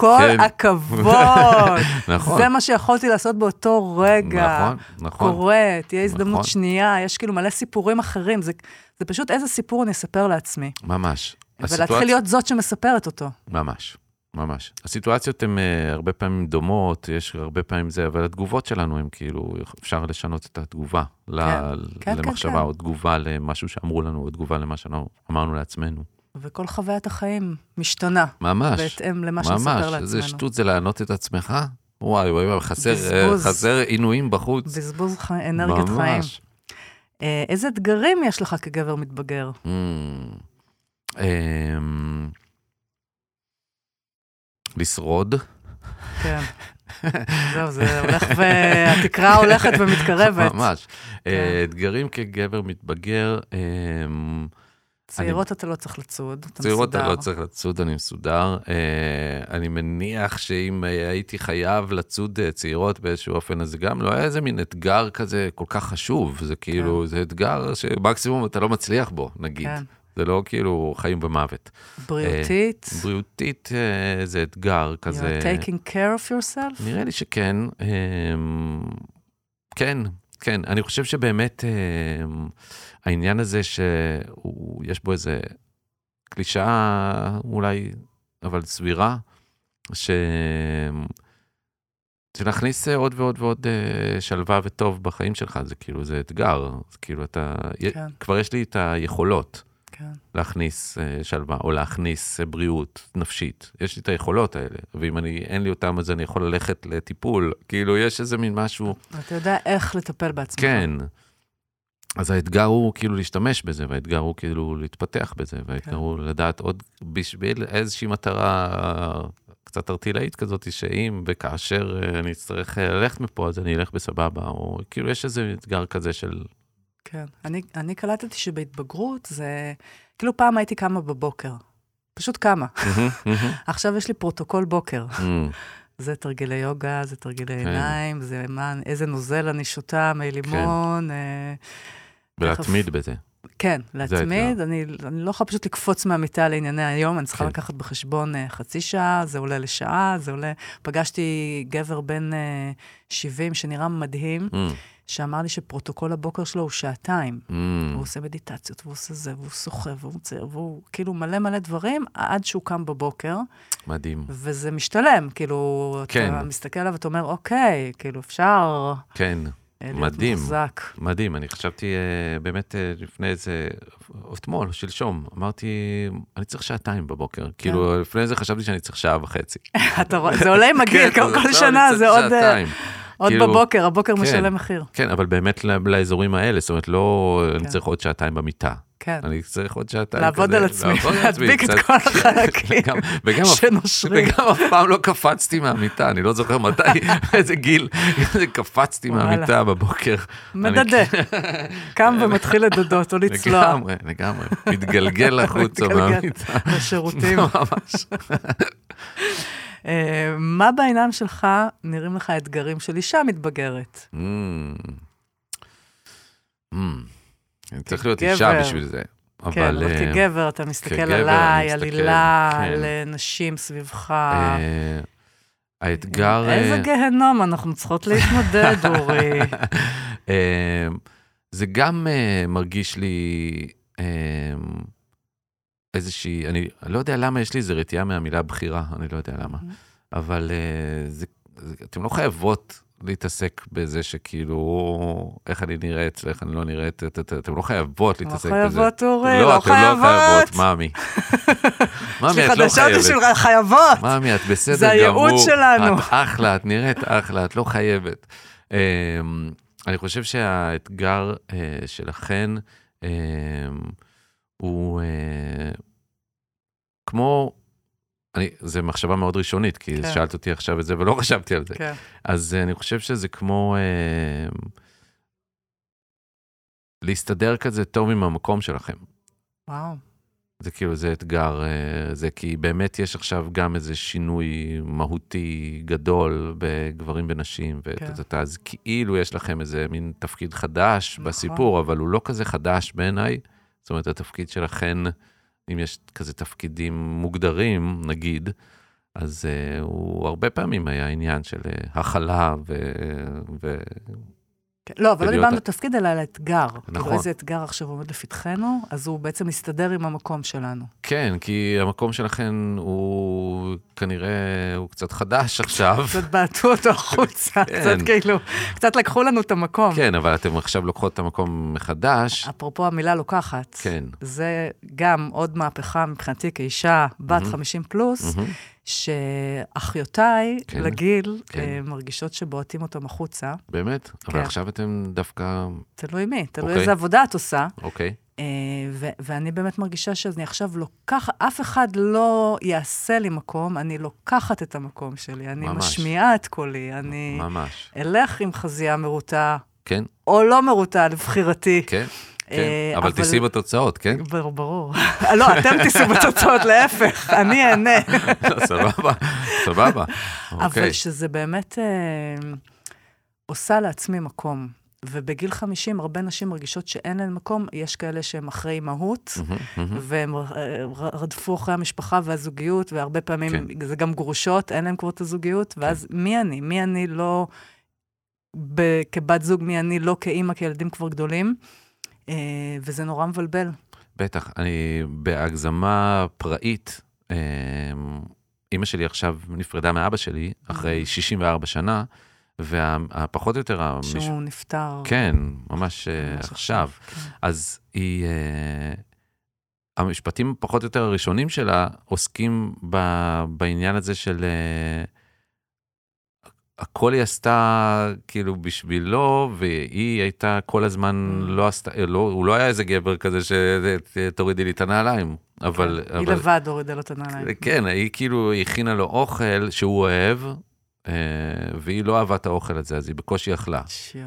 כל כן. הכבוד. [LAUGHS] נכון. זה מה שיכולתי לעשות באותו רגע. נכון, נכון. קורה, תהיה הזדמנות נכון. שנייה, יש כאילו מלא סיפורים אחרים. זה, זה פשוט איזה סיפור אני אספר לעצמי. ממש. ולהתחיל הסיטואצ- להיות זאת שמספרת אותו. ממש, ממש. הסיטואציות הן uh, הרבה פעמים דומות, יש הרבה פעמים זה, אבל התגובות שלנו הן כאילו, אפשר לשנות את התגובה ל- כן, כן, למחשבה, כן. או תגובה למשהו שאמרו לנו, או תגובה למה שאמרנו לעצמנו. וכל חוויית החיים משתנה, ממש, בהתאם למה שנספר ממש. לעצמנו. איזה שטות זה לענות את עצמך? וואי, וואי, וואי, חסר, אה, בזבוז. חסר עינויים בחוץ. בזבוז חי... אנרגיית חיים. ממש. אה, איזה אתגרים יש לך כגבר מתבגר? Mm. אמ, לשרוד. כן. [LAUGHS] זהו, זה הולך ו... התקרה הולכת ומתקרבת. ממש. כן. אה, אתגרים כגבר מתבגר, צעירות אתה לא צריך לצוד, אתה צעירות אתה מסודר. לא צריך לצוד, אני מסודר. אה, אני מניח שאם הייתי חייב לצוד אה, צעירות באיזשהו אופן, אז גם לא היה איזה מין אתגר כזה כל כך חשוב. זה כאילו, זה אתגר שמקסימום אתה לא מצליח בו, נגיד. כן. זה לא כאילו חיים ומוות. בריאותית, בריאותית אה, זה אתגר כזה. you're taking care of yourself? נראה לי שכן. אמ, כן, כן. אני חושב שבאמת אמ, העניין הזה שיש בו איזה קלישאה אולי, אבל סבירה, ש... אה, עוד ועוד ועוד אה, שלווה וטוב בחיים שלך, זה כאילו, זה אתגר. זה כאילו, אתה... כן. כבר יש לי את היכולות כן. להכניס אה, שלווה, או להכניס אה, בריאות נפשית. יש לי את היכולות האלה, ואם אני, אין לי אותם, אז אני יכול ללכת לטיפול. כאילו, יש איזה מין משהו... אתה יודע איך לטפל בעצמך. כן. אז האתגר הוא כאילו להשתמש בזה, והאתגר הוא כאילו להתפתח בזה, והאתגר כן. הוא לדעת עוד בשביל איזושהי מטרה קצת ערטילאית כזאת, שאם וכאשר אה, אני אצטרך ללכת מפה, אז אני אלך בסבבה, או כאילו יש איזה אתגר כזה של... כן. אני, אני קלטתי שבהתבגרות זה... כאילו פעם הייתי קמה בבוקר. פשוט קמה. [LAUGHS] עכשיו יש לי פרוטוקול בוקר. [LAUGHS] זה תרגילי יוגה, זה תרגילי כן. עיניים, זה מה, איזה נוזל אני שותה, מי לימון. אה, ולהתמיד בזה. כן, להתמיד. אני, אני לא יכולה פשוט לקפוץ מהמיטה לענייני היום, אני צריכה כן. לקחת בחשבון אה, חצי שעה, זה עולה לשעה, זה עולה... פגשתי גבר בן אה, 70 שנראה מדהים, Mm, שאמר לי שפרוטוקול הבוקר שלו הוא שעתיים. mm, הוא עושה מדיטציות, והוא עושה זה, והוא שוחה, והוא מצייר, והוא כאילו מלא מלא דברים, עד שהוא קם בבוקר, מדהים. וזה משתלם, כאילו, כן. אתה מסתכל עליו ואתה אומר, אוקיי, כאילו, אפשר כן, אה, מדהים. מוחזק. מדהים. אני חשבתי אה, באמת אה, לפני איזה, אתמול, שלשום, אמרתי, אני צריך שעתיים בבוקר. כאילו, לפני זה חשבתי שאני צריך שעה וחצי. [LAUGHS] אתה רואה, זה עולה עם הגיל, כן, כל שנה זה עוד... שעתיים. עוד כאילו, בבוקר, הבוקר כן. משלם מחיר. כן, אבל באמת לאזורים האלה, זאת אומרת, לא, אני כן. צריך עוד שעתיים במיטה. כן. אני צריך עוד שעתיים לעבוד כזה, על עצמי, לעבוד על עצמי להדביק את. כל החלקים וגם- שנושרים. וגם אף פעם לא קפצתי מהמיטה, אני לא זוכר מתי, [LAUGHS] איזה גיל, קפצתי וואלה. מהמיטה בבוקר. מדדה. קם ומתחיל לדדות או לצלוע [LAUGHS] לגמרי, לגמרי, מתגלגל [LAUGHS] החוצה. מהמיטה. לשירותים. ממש. אה, מה בעיניים שלך נראים לך האתגרים של אישה מתבגרת? Mm. Mm. אני צריך להיות. אישה בשביל זה. כן, אבל... אבל אה, כגבר, אתה מסתכל כגבר, עליי, אני על הילה, כן. על אה, נשים סביבך. אה, האתגר... איזה אה, גיהנום אנחנו צריכות להתמודד, אורי. [LAUGHS] אה, זה גם אה, מרגיש לי אה, איזושהי, אני לא יודע למה יש לי איזו רתיעה מהמילה בחירה, אני לא יודע למה. אבל אה, זה, זה, אתן לא חייבות להתעסק בזה שכאילו, איך אני נראית ואיך אני לא נראית, את- את- אתן לא חייבות לא להתעסק בזה. חייבות, אורי, לא, לא אתן לא חייבות, חייבות. מאמי. יש [LAUGHS] מאמי, לי את לא חדשות חייבת. בשבילך, חייבות. מאמי, את בסדר זה גמור. הייעוד שלנו. את אחלה, את נראית אחלה, את לא חייבת. אמ, אני חושב שהאתגר אה, שלכן אמ, הוא אה, כמו, אני, זו מחשבה מאוד ראשונית, כי כן. שאלת אותי עכשיו את זה ולא חשבתי על זה. כן. אז אה, אני חושב שזה כמו אה, להסתדר כזה טוב עם המקום שלכם. וואו. זה כאילו, זה אתגר, זה כי באמת יש עכשיו גם איזה שינוי מהותי גדול בגברים ונשים, כן. ואתה, אתה, אז כאילו יש לכם איזה מין תפקיד חדש נכון. בסיפור, אבל הוא לא כזה חדש בעיניי. זאת אומרת, התפקיד שלכן, אם יש כזה תפקידים מוגדרים, נגיד, אז uh, הוא הרבה פעמים היה עניין של uh, הכלה ו... ו... כן. לא, אבל לא דיברנו על תפקיד, אלא על אתגר. נכון. כאילו, איזה אתגר עכשיו עומד לפתחנו, אז הוא בעצם מסתדר עם המקום שלנו. כן, כי המקום שלכן הוא כנראה, הוא קצת חדש עכשיו. קצת בעטו אותו החוצה, כן. קצת כאילו, קצת לקחו לנו את המקום. כן, אבל אתם עכשיו לוקחות את המקום מחדש. אפרופו המילה לוקחת, כן. זה גם עוד מהפכה מבחינתי כאישה בת מהמם. 50 פלוס. שאחיותיי כן, לגיל כן. אה, מרגישות שבועטים אותם החוצה. באמת? אבל כן. עכשיו אתם דווקא... תלוי מי, תלוי אוקיי. איזה עבודה את עושה. אוקיי. אה, ו- ואני באמת מרגישה שאני עכשיו לוקחת, אף אחד לא יעשה לי מקום, אני לוקחת את המקום שלי, אני ממש. משמיעה את קולי, אני ממש. אלך עם חזייה מרוטה, כן, או לא מרוטה, לבחירתי. כן, כן. אה, אבל תישאי בתוצאות, כן? ברור, ברור. לא, אתם תישאו בתוצאות, להפך, אני אהנה. לא, [LAUGHS] סבבה, סבבה. אבל אוקיי. שזה באמת אה, עושה לעצמי מקום. ובגיל 50 הרבה נשים מרגישות שאין להן מקום, יש כאלה שהם אחרי אימהות, אה, ר- רדפו אחרי המשפחה והזוגיות, והרבה פעמים כן. זה גם גרושות, אין להם כבר את הזוגיות, ואז מי אני? מי אני לא ב- כבת זוג, מי אני לא כאימא, כי ילדים כבר גדולים, אה, וזה נורא מבלבל. בטח, אני בהגזמה פראית, אה, אימא שלי עכשיו נפרדה מאבא שלי אחרי 64 שנה, והפחות או יותר... המש... שהוא נפטר. כן, ממש אה, ממש עכשיו. כן. אז היא... אה, המשפטים פחות או יותר הראשונים שלה עוסקים ב, בעניין הזה של... אה, הכל היא עשתה כאילו בשבילו, והיא הייתה כל הזמן Mm. לא עשתה, לא, הוא לא היה איזה גבר כזה שתורידי לי את הנעליים, אבל... כן. היא אבל לבד הורידה לו את הנעליים. כן, היא כאילו הכינה לו אוכל שהוא אוהב, אה, והיא לא אהבה את האוכל הזה, אז היא בקושי אכלה. שיו.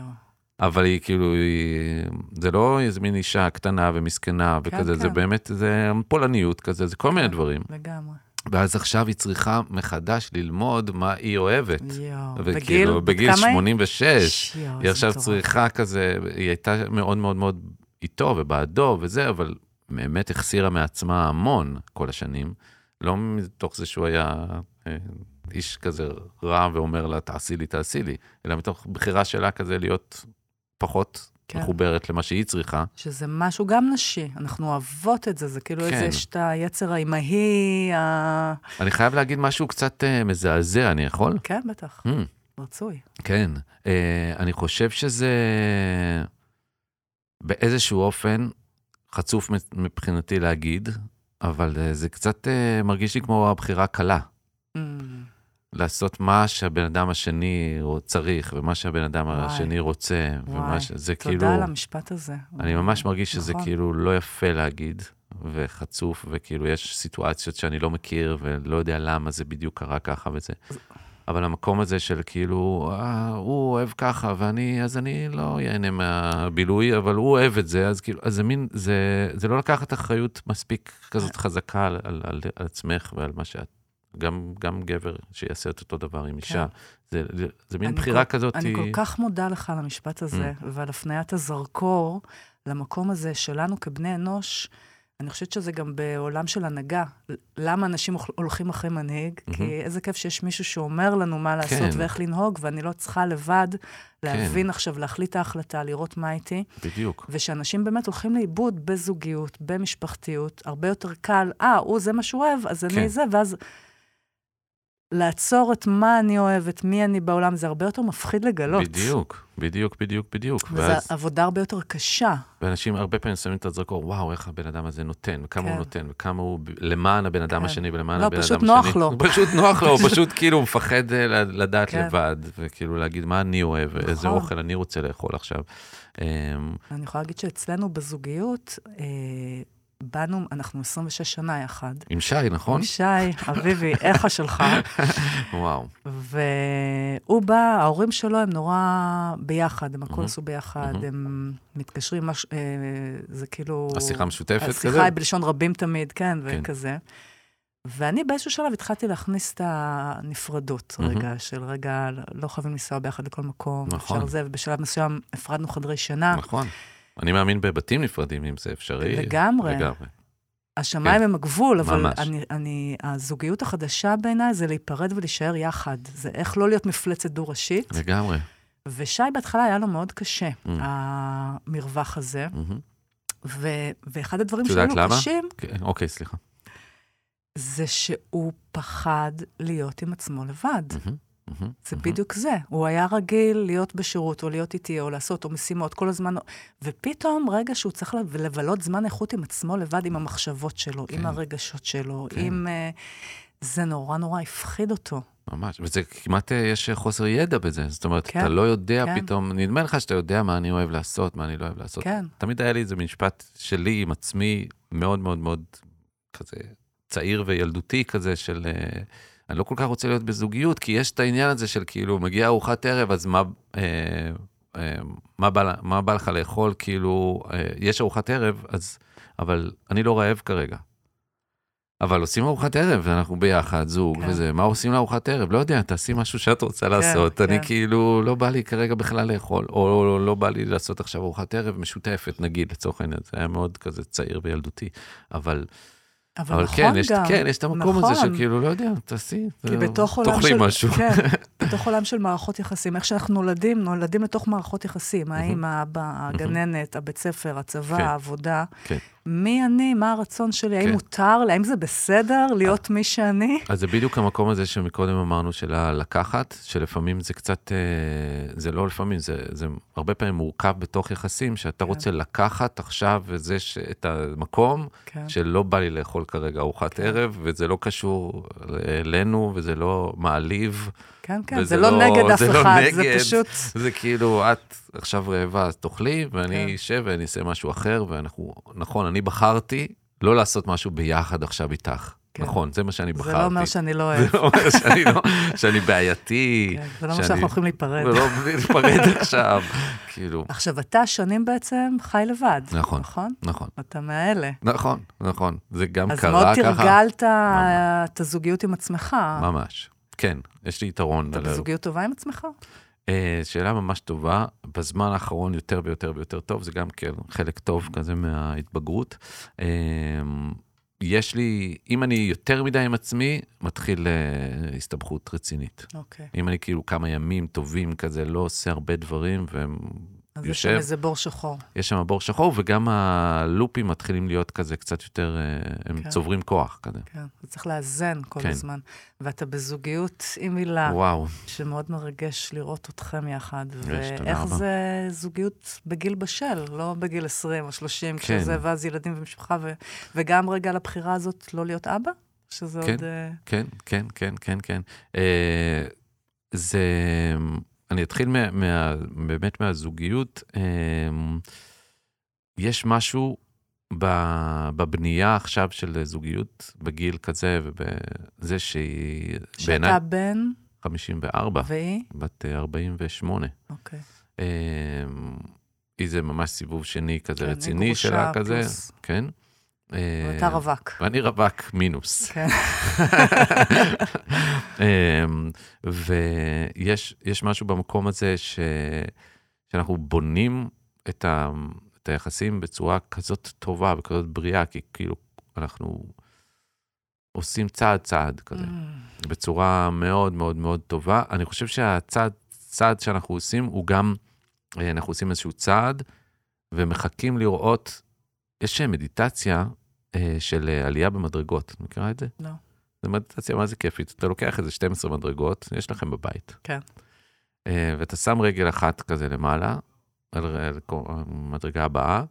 אבל היא כאילו, היא, זה לא איזה מין אישה קטנה ומסכנה וכזה, כן, זה כן. באמת, זה פולניות כזה, זה כל מיני כן. דברים. לגמרי. ואז עכשיו היא צריכה מחדש ללמוד מה היא אוהבת. יואו. וכאילו, בגיל היא? 86, שיו, היא עכשיו. צריכה כזה, היא הייתה מאוד מאוד מאוד איתו ובעדו וזה, אבל באמת החסירה מעצמה המון כל השנים. לא מתוך זה שהוא היה אה, איש כזה רע ואומר לה, תעשי לי, תעשי לי, אלא מתוך בחירה שלה כזה להיות פחות כן. מחוברת למה שהיא צריכה. שזה משהו גם נשי, אנחנו אוהבות את זה, זה כאילו כן. איזה, יש את היצר האימהי, ה... אני חייב להגיד משהו קצת אה, מזעזע, אני יכול? כן, בטח, Hmm. רצוי. כן, אה, אני חושב שזה באיזשהו אופן חצוף מבחינתי להגיד, אבל אה, זה קצת אה, מרגיש לי כמו הבחירה הקלה. לעשות מה שהבן אדם השני צריך, ומה שהבן אדם וואי. השני רוצה, ומה וואי, ש... זה תודה כאילו... על המשפט הזה. אני ממש מרגיש שזה נכון. כאילו לא יפה להגיד, וחצוף, וכאילו יש סיטואציות שאני לא מכיר, ולא יודע למה זה בדיוק קרה ככה וזה. אבל המקום הזה של כאילו, אה, הוא אוהב ככה, ואני, אז אני לא ייהנה מהבילוי, אבל הוא אוהב את זה, אז כאילו, אז זה מין, זה, זה לא לקחת אחריות מספיק כזאת חזקה על, על, על, על עצמך ועל מה שאת. גם, גם גבר שיעשה את אותו דבר עם אישה. זה, זה, זה מין בחירה כל- כזאת. אני כל כך מודה לך על המשפט הזה, Mm. ועל הפניית הזרקור למקום הזה שלנו כבני אנוש. אני חושבת שזה גם בעולם של הנהגה. למה אנשים הולכ- הולכים אחרי מנהיג? כי איזה כיף שיש מישהו שאומר לנו מה לעשות כן. ואיך לנהוג, ואני לא צריכה לבד להבין עכשיו, להחליט ההחלטה, לראות מה איתי. בדיוק. ושאנשים באמת הולכים לאיבוד בזוגיות, במשפחתיות, הרבה יותר קל, אה, הוא זה מה שהוא אוהב, אז כן. אני זה, ואז לעצור את מה אני אוהבת, מי אני בעולם, זה הרבה יותר מפחיד לגלות. בדיוק, בדיוק, בדיוק, בדיוק. וזו ואז עבודה הרבה יותר קשה. ואנשים הרבה פעמים שמים את הזרקור, וואו, איך הבן אדם הזה נותן, וכמה כן. הוא נותן, וכמה הוא למען הבן אדם כן. השני ולמען לא, הבן אדם השני. פשוט נוח לו. [LAUGHS] פשוט נוח לו, הוא [LAUGHS] פשוט כאילו מפחד אה, לדעת כן. לבד, וכאילו להגיד מה אני אוהב, איזה נכון. אוכל אני רוצה לאכול עכשיו. אמ, אני יכולה להגיד שאצלנו בזוגיות, אה, באנו, אנחנו 26 שנה יחד. עם שי, נכון? עם שי, אביבי, איכה שלך. [LAUGHS] וואו. והוא בא, ההורים שלו הם נורא ביחד, הם הכל. עשו ביחד. הם מתקשרים, מש- אה, זה כאילו... השיחה משותפת כזה? השיחה היא בלשון רבים תמיד, כן, כן. וכזה. ואני באיזשהו שלב התחלתי להכניס את הנפרדות, מהמם. רגע, של רגע, לא חייבים לנסוע ביחד לכל מקום, נכון. אפשר זה, ובשלב מסוים הפרדנו חדרי שינה. נכון. אני מאמין בבתים נפרדים, אם זה אפשרי. לגמרי. לגמרי. השמיים הם הגבול, אבל ממש. אני, אני, הזוגיות החדשה בעיניי זה להיפרד ולהישאר יחד. זה איך לא להיות מפלצת דו-ראשית. לגמרי. ושי בהתחלה היה לו מאוד קשה, Mm. המרווח הזה. מהמם. ו, ואחד הדברים את שהיו יודעת לו למה? קשים, כן, אוקיי, סליחה. זה שהוא פחד להיות עם עצמו לבד. מהמם, מהמם, זה מהמם. בדיוק זה. הוא היה רגיל להיות בשירות, או להיות איתי, או לעשות, או משימות, כל הזמן. ופתאום, רגע שהוא צריך לב- לבלות זמן איכות עם עצמו לבד, עם המחשבות שלו, כן. עם הרגשות שלו, כן. עם... אה, זה נורא נורא הפחיד אותו. ממש, וזה כמעט, אה, יש חוסר ידע בזה, זאת אומרת, כן, אתה לא יודע כן. פתאום, נדמה לך שאתה יודע מה אני אוהב לעשות, מה אני לא אוהב לעשות. כן. תמיד היה לי איזה משפט שלי עם עצמי, מאוד מאוד מאוד כזה צעיר וילדותי כזה, של אה, אני לא כל כך רוצה להיות בזוגיות, כי יש את העניין הזה של כאילו, מגיעה ארוחת ערב, אז מה... אה, אה, מה בא, מה בא לך לאכול, כאילו, אה, יש ארוחת ערב, אז, אבל אני לא רעב כרגע. אבל עושים ארוחת ערב, ואנחנו ביחד, זוג כן. וזה, מה עושים לארוחת ערב? לא יודע, תעשי משהו שאת רוצה לעשות. אני כן. כאילו, לא בא לי כרגע בכלל לאכול, או לא, לא בא לי לעשות עכשיו ארוחת ערב משותפת, נגיד, לצורך העניין, זה היה מאוד כזה צעיר וילדותי, אבל, אבל, אבל כן, נכון יש, גם. כן, יש את המקום הזה נכון. של כאילו, לא יודע, תעשי, תאכלי של... משהו. כן, [LAUGHS] בתוך עולם של מערכות יחסים. איך שאנחנו נולדים, נולדים לתוך מערכות יחסים. האמא, האבא, הגננת, הבית ספר, הצבא, כן. העבודה. כן. מי אני? מה הרצון שלי? האם כן. מותר לי? האם זה בסדר להיות מי שאני? אז זה בדיוק המקום הזה שמקודם אמרנו של הלקחת, שלפעמים זה קצת, אה, זה לא לפעמים, זה, זה הרבה פעמים מורכב בתוך יחסים, שאתה כן. רוצה לקחת עכשיו את המקום, כן. שלא בא לי לאכול כרגע ארוחת כן. ערב, וזה לא קשור אלינו, וזה לא מעליב, כן, כן, זה לא לא- נגד אף זה לא אחד, זה נגד. פשוט... זה כאילו, את עכשיו רעבה, אז תאכלי, ואני כן. אשב ואני אעשה משהו אחר, ואנחנו, נכון, אני בחרתי לא לעשות משהו ביחד עכשיו איתך. כן. נכון, זה מה שאני בחרתי. זה לא אומר שאני לא [LAUGHS] זה אוהב. לא אומר שאני לא, שאני בעייתי. כן, זה לא אומר שאנחנו הולכים להיפרד. ולא להיפרד עכשיו, כאילו, עכשיו, אתה שנים בעצם חי לבד. נכון. נכון? נכון, אתה מהאלה. נכון, נכון, זה גם אז קרה מאוד ככה. תרגלת את הזוגיות עם עצמך. ממש, כן, יש לי יתרון. אתה בזוגיות טובה עם עצמך? אה, שאלה ממש טובה, בזמן האחרון יותר ויותר ויותר טוב, זה גם כן חלק טוב כזה מההתבגרות. יש לי, אם אני יותר מדי עם עצמי, מתחיל אה, הסתבכות רצינית. אוקיי. אם אני כאילו כמה ימים טובים כזה, לא עושה הרבה דברים, אז יש שם איזה בור שחור. יש שם בור שחור, וגם הלופים מתחילים להיות כזה קצת יותר, אה, הם כן. צוברים כוח כזה. כן, צריך לאזן כל כן. הזמן. ואתה בזוגיות עם הילה, וואו, שמאוד מרגש לראות אתכם יחד. תודה ואיך רבה. זה זוגיות בגיל בשל, לא בגיל 20 או 30, כן. כשזה, ואז ילדים ומשפחה, ו- וגם רגע על הבחירה הזאת לא להיות אבא? שזה כן. עוד... אה, כן, כן, כן, כן, כן. אה, זה, אני אתחיל מה, מה, באמת מהזוגיות. אה, יש משהו בבנייה עכשיו של זוגיות בגיל כזה, ובזה שהיא שאתה בן, 54, והיא? בת אה, 48. אוקיי. אה, היא זה ממש סיבוב שני כזה כן, רציני שלה כזה, פלוס. כן. אה, ואתה רווק. ואני רווק מינוס. כן. [LAUGHS] אמ, ויש יש משהו במקום הזה ש, שאנחנו בונים את, ה, את היחסים בצורה כזאת טובה וכזאת בריאה, כי כאילו אנחנו עושים צעד צעד כזה, Mm, בצורה מאוד מאוד מאוד טובה. אני חושב שהצעד צעד שאנחנו עושים הוא גם, אה, אנחנו עושים איזשהו צעד ומחכים לראות, יש מדיטציה של אה, עלייה במדרגות, את מכירה את זה? לא. זו מדיטציה מה זה כיפית, אתה לוקח איזה 12 מדרגות, יש לכם בבית. כן. אה, ואתה שם רגל אחת כזה למעלה, על המדרגה הבאה,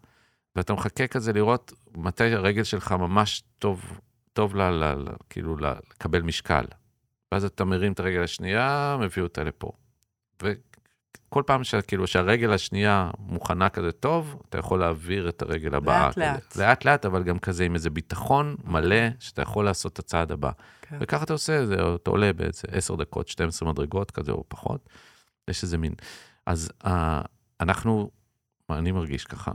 ואתה מחכה כזה לראות מתי הרגל שלך ממש טוב, טוב לה, לה, לה, כאילו לה, לקבל משקל. ואז אתה מרים את הרגל השנייה, מביא אותה לפה. וכל פעם שכאילו שהרגל השנייה מוכנה כזה טוב, אתה יכול להעביר את הרגל הבאה. לאט כזה. לאט. לאט לאט, אבל גם כזה עם איזה ביטחון מלא, שאתה יכול לעשות את הצעד הבא. כן. וככה אתה עושה, זה, אתה עולה באיזה 10 דקות, 12 מדרגות כזה או פחות. יש איזה מין. אז uh, אנחנו, אני מרגיש ככה,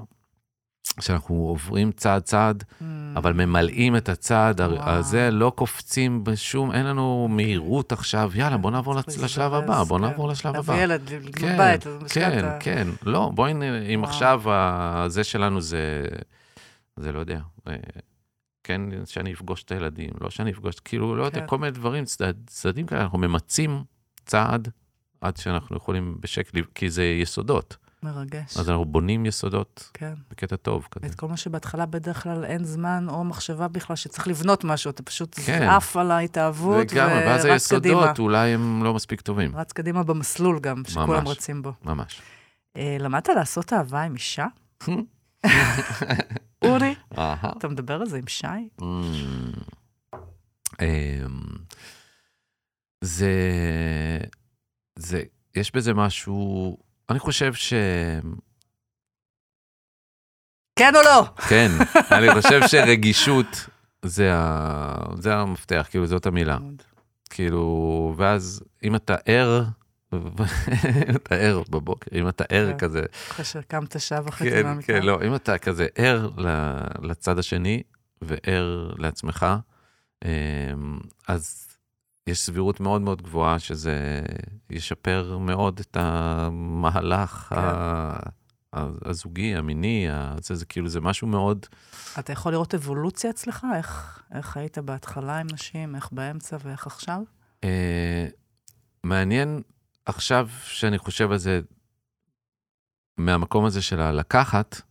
שאנחנו עוברים צעד צעד, Mm, אבל ממלאים את הצעד וואו. הזה, לא קופצים בשום, אין לנו מהירות עכשיו, יאללה, בוא נעבור לצ- לשלב הבא, בוא כן. נעבור לשלב הבא. ילד, כן, בית, כן, משכנתה. כן, לא, בואי, אם. עכשיו הזה שלנו זה, זה לא יודע, אה, כן, שאני אפגוש את הילדים, לא שאני אפגוש, כאילו, לא יודע, כן. כל מיני דברים, צד- צדדים כאלה, אנחנו ממצים צעד עד שאנחנו יכולים בשקט, כי זה יסודות, מרגש. אז אנחנו בונים יסודות כן. בקטע טוב כזה. את כל מה שבהתחלה בדרך כלל אין זמן או מחשבה בכלל שצריך לבנות משהו, אתה פשוט כן. עף על ההתאהבות ואז ורץ קדימה. היסודות אולי הם לא מספיק טובים, רץ קדימה במסלול גם, שכולם ממש. רצים בו. ממש. אה, למדת לעשות אהבה עם אישה? [LAUGHS] אורי. אתה מדבר על זה עם שי? Mm. אמ, זה, זה, יש בזה משהו, אני חושב ש... כן או לא? כן, [LAUGHS] אני חושב שרגישות זה, ה, זה המפתח, כאילו זאת המילה. כאילו, ואז אם אתה ער, [LAUGHS] אם אתה ער בבוקר, אם אתה ער כן. כזה, אחרי שקמת שעה וחצי כן, מהמיטה. כן, לא, אם אתה כזה ער לצד השני וער לעצמך, אמ, אז יש סבירות מאוד מאוד גבוהה שזה ישפר מאוד את המהלך כן. ה- הזוגי, המיני, זה, זה כאילו, זה משהו מאוד, אתה יכול לראות אבולוציה אצלך? איך, איך היית בהתחלה עם נשים, איך באמצע ואיך עכשיו? אה, מעניין עכשיו שאני חושב על זה, מהמקום הזה של הלקחת,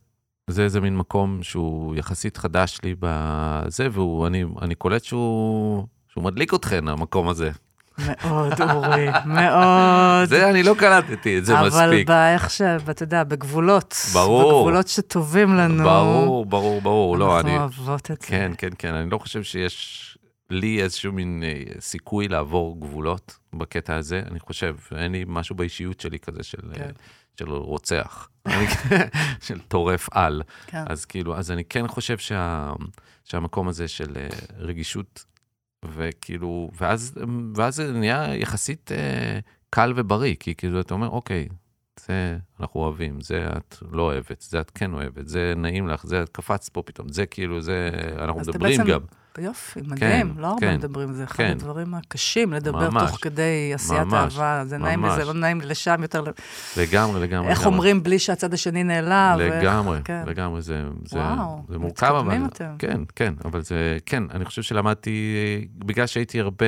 זה איזה מין מקום שהוא יחסית חדש לי בזה, ואני קולט שהוא, שהוא מדליק אתכן, המקום הזה. מאוד, אורי, [LAUGHS] מאוד. זה, אני לא קלטתי את זה אבל מספיק. אבל באיך ש... אתה יודע, בגבולות. ברור. בגבולות שטובים לנו. ברור, ברור, ברור. לא, אני... אנחנו אוהבות את זה. כן, כן, כן. אני לא חושב שיש לי איזשהו מין אה, סיכוי לעבור גבולות בקטע הזה. אני חושב, אין לי משהו באישיות שלי כזה של... כן. אה, של רוצח, [LAUGHS] של טורף על. כן. אז כאילו, אז אני כן חושב שה, שהמקום הזה של אה, רגישות, וכאילו, ואז, ואז זה נהיה יחסית אה, קל ובריא, כי כאילו, אתה אומר, אוקיי, זה אנחנו אוהבים, זה את לא אוהבת, זה את כן אוהבת, זה נעים לך, זה את קפצת פה פתאום, זה כאילו, זה, אנחנו מדברים בעצם גם. יופי, מדהים. לא הרבה כן, מדברים, זה אחד כן. הדברים הקשים, לדבר ממש. תוך כדי עשיית ממש, אהבה. זה נעים ממש. זה לא נעים לשם יותר. לגמרי, לגמרי. איך לגמרי. אומרים בלי שהצד השני נעלב? לגמרי, כן. לגמרי, זה, זה, וואו, זה מורכב, אבל... אתם. כן, כן, אבל זה, כן, אני חושב שלמדתי, בגלל שהייתי הרבה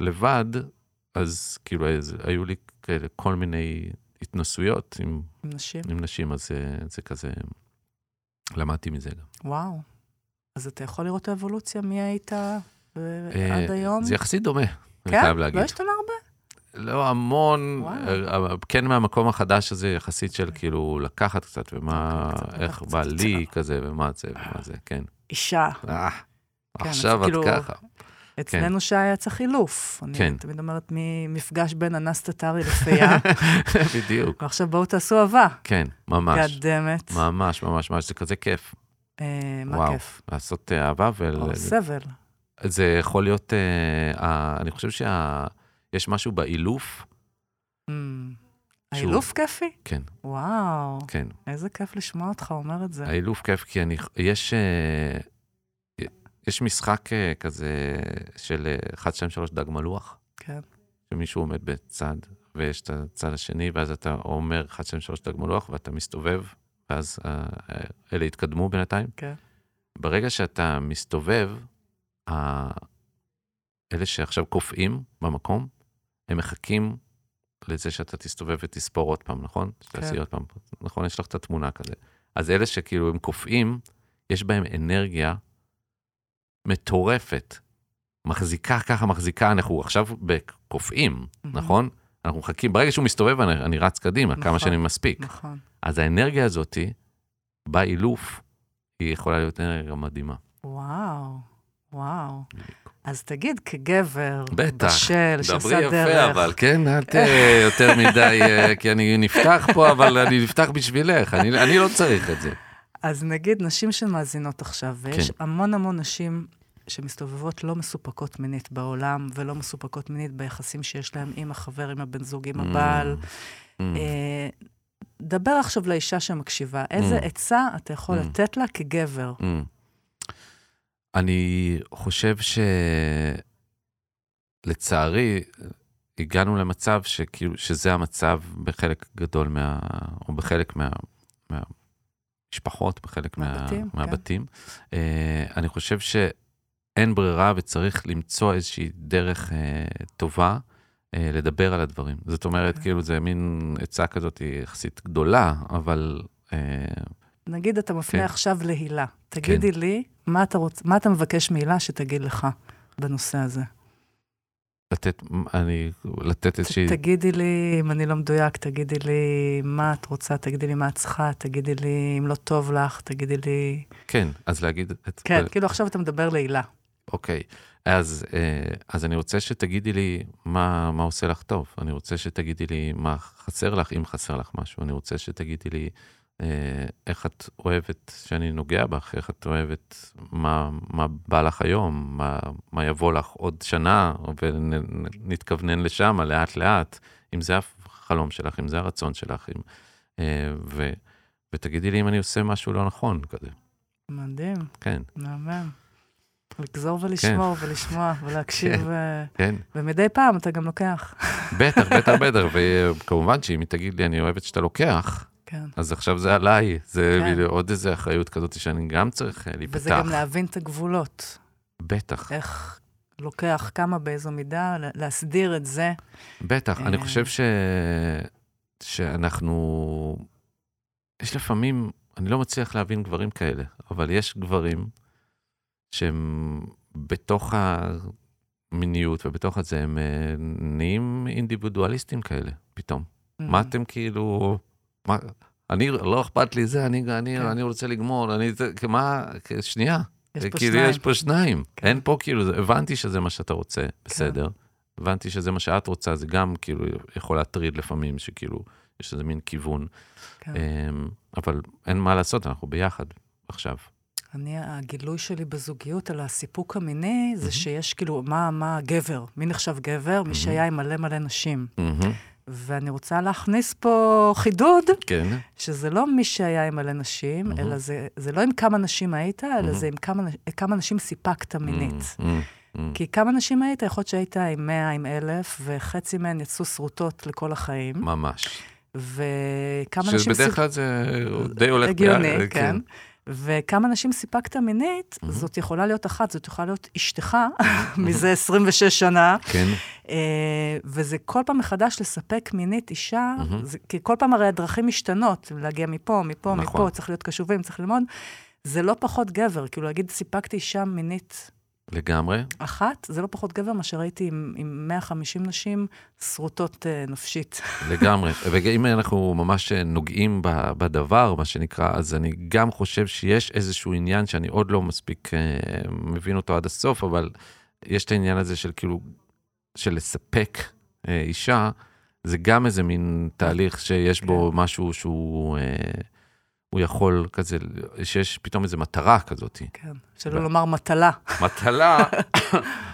לבד, אז כאילו, אז היו לי כאלה כל מיני התנסויות עם, עם נשים. עם נשים, אז זה, זה כזה, למדתי מזה גם. וואו. אז אתה יכול לראות את האבולוציה, מי היית אה, עד היום? זה יחסית דומה, אני כן? חייב להגיד. לא השתנה הרבה? לא המון, וואו. אה, כן מהמקום החדש הזה, יחסית של כאילו לקחת קצת, ומה, איך בא לי. כזה, ומה זה, ומה זה, כן. אישה. אה, כן, עכשיו את כאילו, ככה. אצלנו שהיה צריך חילוף. אני כן. תמיד אומרת, ממפגש בין אנס טטרי לפייה, [LAUGHS] בדיוק, ועכשיו בואו תעשו אהבה. כן, ממש. גאדמת. ממש, ממש, ממש, זה כזה כיף. אה, מה וואו. כיף? לעשות אה, אהבה, או סבל. וזה יכול להיות, אה, אני חושב שיש משהו באילוף, אמ, שהוא- האילוף כיפי? כן, וואו, כן. איזה כיף לשמוע אותך אומר את זה. האילוף כיף, כי אני, יש, אה, יש משחק אה, כזה של אה, 1, 2, 3 דג מלוח, כן. שמישהו עומד בצד, ויש את הצד השני, ואז אתה אומר 1, 2, 3 דג מלוח, ואתה מסתובב, ואז אה, אלה יתקדמו בינתיים. כן. ברגע שאתה מסתובב, אלה שעכשיו קופאים במקום, הם מחכים לזה שאתה תסתובב ותספור עוד פעם, נכון? שתעשי כן. עוד פעם, נכון? יש לך את התמונה כזה. אז אלה שכאילו הם קופאים, יש בהם אנרגיה מטורפת. מחזיקה ככה, מחזיקה, אנחנו עכשיו בקופאים, מהמם. נכון? אנחנו מחכים, ברגע שהוא מסתובב, אני, אני רץ קדימה, כמה נכון. שאני מספיק. נכון. אז האנרגיה הזאתי, באילוף, היא יכולה להיות אנרגיה מדהימה. וואו, וואו. אז תגיד, כגבר, בטח. בשל, דברי שעשה יפה, דרך, אבל כן, אל ת... יותר מדי, אה, [LAUGHS] כי אני נפתח פה, אבל אני נפתח בשבילך, אני, אני לא צריך את זה. אז נגיד נשים שמאזינות עכשיו, ויש כן. המון המון נשים שמסתובבות לא מסופקות מינית בעולם, ולא מסופקות מינית ביחסים שיש להן עם החבר, עם הבן זוג, עם הבעל. Mm, אה, דבר עכשיו לאישה שמקשיבה, איזה Mm. עצה אתה יכול Mm. לתת לה כגבר? mm. אני חושב שלצערי, הגענו למצב שכאילו, שזה המצב בחלק גדול מה... או בחלק מה... מהמשפחות, בחלק מהבתים, מה... כן. מהבתים. אה, אני חושב שאין ברירה וצריך למצוא איזושהי דרך אה, טובה אה, לדבר על הדברים. זאת אומרת, כן. כאילו, זה מין עצה כזאת יחסית גדולה, אבל... אה, נגיד אתה מפנה כן. עכשיו להילה. תגידי לי, מה אתה, רוצ... מה אתה מבקש מהילה שתגיד לך בנושא הזה? לתת, אני, לתת איזושהי... תגידי לי, אם אני לא מדויק, תגידי לי מה את רוצה, תגידי לי מה את צריכה, תגידי לי אם לא טוב לך, תגידי לי... כן, אז להגיד את... כן, כאילו עכשיו אתה מדבר להילה. אוקיי, אז, אה, אז אני רוצה שתגידי לי מה, מה עושה לך טוב. אני רוצה שתגידי לי מה חסר לך, אם חסר לך משהו. אני רוצה שתגידי לי אה, איך את אוהבת שאני נוגע בך, איך את אוהבת, מה, מה בא לך היום, מה, מה יבוא לך עוד שנה, ונתכוונן לשם לאט-לאט, אם זה החלום שלך, אם זה הרצון שלך, אם, אה, ו, ותגידי לי אם אני עושה משהו לא נכון כזה. מדהים, כן, מהמם. לגזור ולשמור ולשמוע ולהקשיב, כן. ו- כן. ומדי פעם אתה גם לוקח. בטח, [LAUGHS] בטח, בטח, וכמובן שאם היא תגיד לי, אני אוהבת שאתה לוקח, כן. אז עכשיו זה עליי, זה כן. כן. עוד איזה אחריות כזאת שאני גם צריך אה, להיפתח. וזה גם להבין את הגבולות. בטח, איך לוקח כמה באיזו מידה להסדיר את זה. בטח, אני אה. חושב ש... שאנחנו... יש לפעמים, אני לא מצליח להבין גברים כאלה, אבל יש גברים שהם בתוך המיניות ובתוך הזה, הם אה, נהיים אינדיבידואליסטים כאלה, פתאום. Mm. מה אתם כאילו... מה, אני, לא אכפת לי זה, אני, אני, כן. אני רוצה לגמור, אני, זה, מה, שנייה, יש פה כאילו שניים. יש פה שניים, כן. אין פה כאילו, זה- הבנתי שזה מה שאתה רוצה, בסדר. הבנתי שזה מה שאת רוצה, זה גם כאילו יכול להטריד לפעמים, שכאילו, יש איזה מין כיוון. כן. אמ, אבל אין מה לעשות, אנחנו ביחד עכשיו. אני, הגילוי שלי בזוגיות על הסיפוק המיני, זה מהמם. שיש כאילו, מה, מה גבר? מי נחשב גבר? מי שהיה עם מלא מלא נשים. מהמם, ואני רוצה להכניס פה חידוד, כן, שזה לא מי שהיה עם מלא נשים, מהמם. אלא זה, זה לא עם כמה נשים היית, אלא מהמם. זה עם כמה, כמה נשים סיפקת מינית. מהמם. כי כמה נשים היית? יכול להיות שהיית עם 100, עם 1,000, וחצי מהן יצאו שרוטות לכל החיים. ממש. וכמה נשים... שבדרך כלל זה די הולך הגיוני, ביחד, כן. וכמה נשים סיפקת מינית, מהמם. זאת יכולה להיות אחת, זאת יכולה להיות אשתך מזה 26 שנה, כן, אה, וזה כל פעם מחדש לספק מינית אישה, מהמם. זה- כי כל פעם הרי הדרכים משתנות, להגיע מפה, מפה, נכון. מפה, צריך להיות קשובים, צריך ללמוד. זה לא פחות גבר, כאילו להגיד, סיפקתי אישה מינית לגמרי. אחת, זה לא פחות גבר מאשר הייתי עם, עם 150 נשים שרוטות אה, נפשית. לגמרי. [LAUGHS] ואם אנחנו ממש נוגעים ב- בדבר, מה שנקרא, אז אני גם חושב שיש איזשהו עניין שאני עוד לא מספיק אה, מבין אותו עד הסוף, אבל יש את העניין הזה של כאילו, של לספק אה, אישה, זה גם איזה מין תהליך שיש בו משהו שהוא... אה, הוא יכול כזה, שיש פתאום איזו מטרה כזאת. כן, שלא לומר מטלה. [LAUGHS] מטלה,